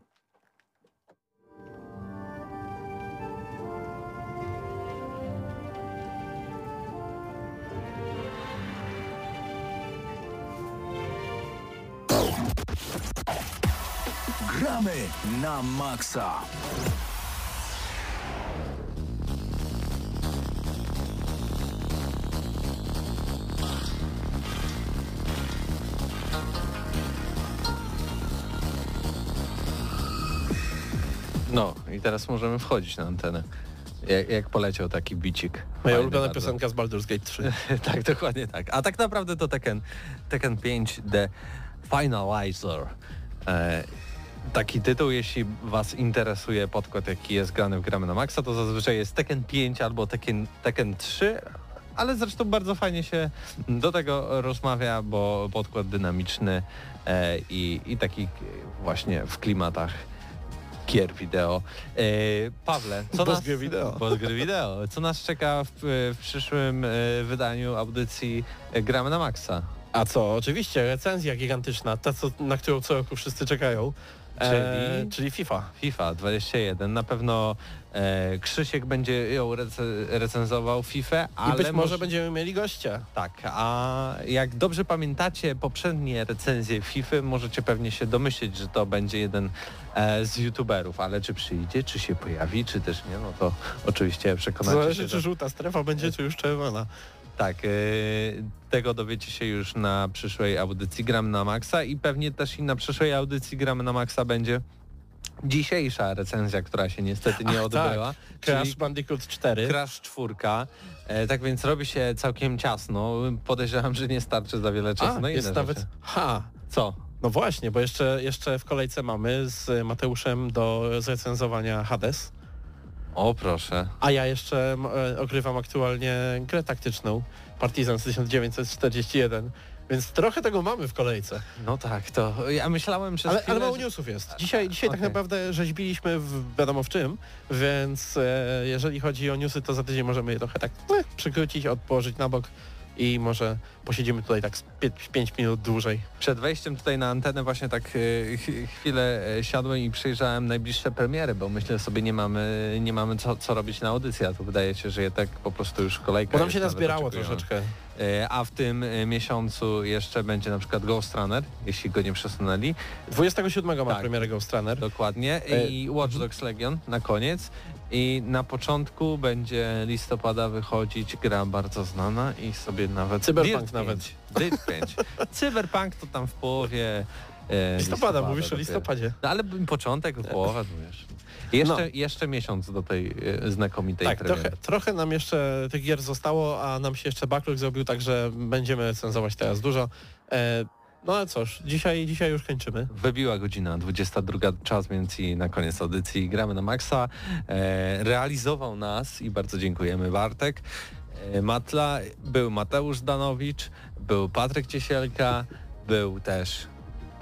Gramy na maksa. No i teraz możemy wchodzić na antenę. Jak, jak poleciał taki bicik. Moja ulubiona bardzo. piosenka z Baldur's Gate 3. <laughs> tak, dokładnie tak. A tak naprawdę to Tekken, Tekken 5 The Finalizer. E, taki tytuł, jeśli Was interesuje podkład, jaki jest grany w Gramy na Maxa, to zazwyczaj jest Tekken 5 albo Tekken, Tekken 3, ale zresztą bardzo fajnie się do tego rozmawia, bo podkład dynamiczny e, i, i taki właśnie w klimatach gier wideo. E, Pawle, co nas... gry wideo. Boss gry wideo. Co nas czeka w, w przyszłym e, wydaniu audycji Gramy na Maxa? A co, oczywiście, recenzja gigantyczna, ta, co, na którą co roku wszyscy czekają. E, Czyli? czyli FIFA. FIFA 21. Na pewno e, Krzysiek będzie ją rece recenzował FIFA, I ale być może moż- będziemy mieli gościa. Tak, a jak dobrze pamiętacie poprzednie recenzje FIFA, możecie pewnie się domyśleć, że to będzie jeden e, z youtuberów, ale czy przyjdzie, czy się pojawi, czy też nie, no to oczywiście przekonacie Zależy, się. czy że- żółta strefa będzie, czy już czerwona. Tak, e, tego dowiecie się już na przyszłej audycji Gram na Maxa i pewnie też i na przyszłej audycji Gramy na Maxa będzie dzisiejsza recenzja, która się niestety nie Ach, odbyła. Crash czyli Bandicoot 4. Crash 4. E, tak więc robi się całkiem ciasno. Podejrzewam, że nie starczy za wiele czasu A, na inne jest nawet... rzeczy. Ha! Co? No właśnie, bo jeszcze, jeszcze w kolejce mamy z Mateuszem do zrecenzowania Hades, O proszę. a ja jeszcze e, ogrywam aktualnie grę taktyczną Partizan z 1941, więc trochę tego mamy w kolejce. No tak, to ja myślałem przez Ale, chwilę, ale mało że- newsów jest. Dzisiaj, dzisiaj tak Okej. naprawdę rzeźbiliśmy w wiadomo w czym, więc e, jeżeli chodzi o newsy, to za tydzień możemy je trochę tak e, przykrócić, na bok i może posiedzimy tutaj tak z 5 minut dłużej. Przed wejściem tutaj na antenę właśnie tak e, ch- chwilę e, siadłem i przejrzałem najbliższe premiery, bo myślę sobie nie mamy, nie mamy co, co robić na audycji, a tu wydaje się, że je tak po prostu już kolejka Bo nam się nazbierało troszeczkę. E, A w tym e, miesiącu jeszcze będzie na przykład Ghost Runner, jeśli go nie przesunęli. 27 ma Tak. premierę Ghost Runner. Dokładnie. E, I Watch Dogs Legion na koniec. I na początku będzie listopada wychodzić gra bardzo znana i sobie nawet... Cyberpunk nawet. 5. Dirt 5. <laughs> Cyberpunk to tam w połowie e, Listopada, mówisz o dopiero. listopadzie. No, ale początek, połowa, no wiesz. Jeszcze, No. jeszcze miesiąc do tej e, znakomitej Tak, premiery. trochę, trochę nam jeszcze tych gier zostało, a nam się jeszcze backlog zrobił, także będziemy cenzować teraz dużo. E, no ale cóż, dzisiaj, dzisiaj już kończymy. Wybiła godzina 22 czas, więc i na koniec audycji gramy na maksa. E, realizował nas i bardzo dziękujemy Bartek. E, Matla, był Mateusz Danowicz, był Patryk Ciesielka, był też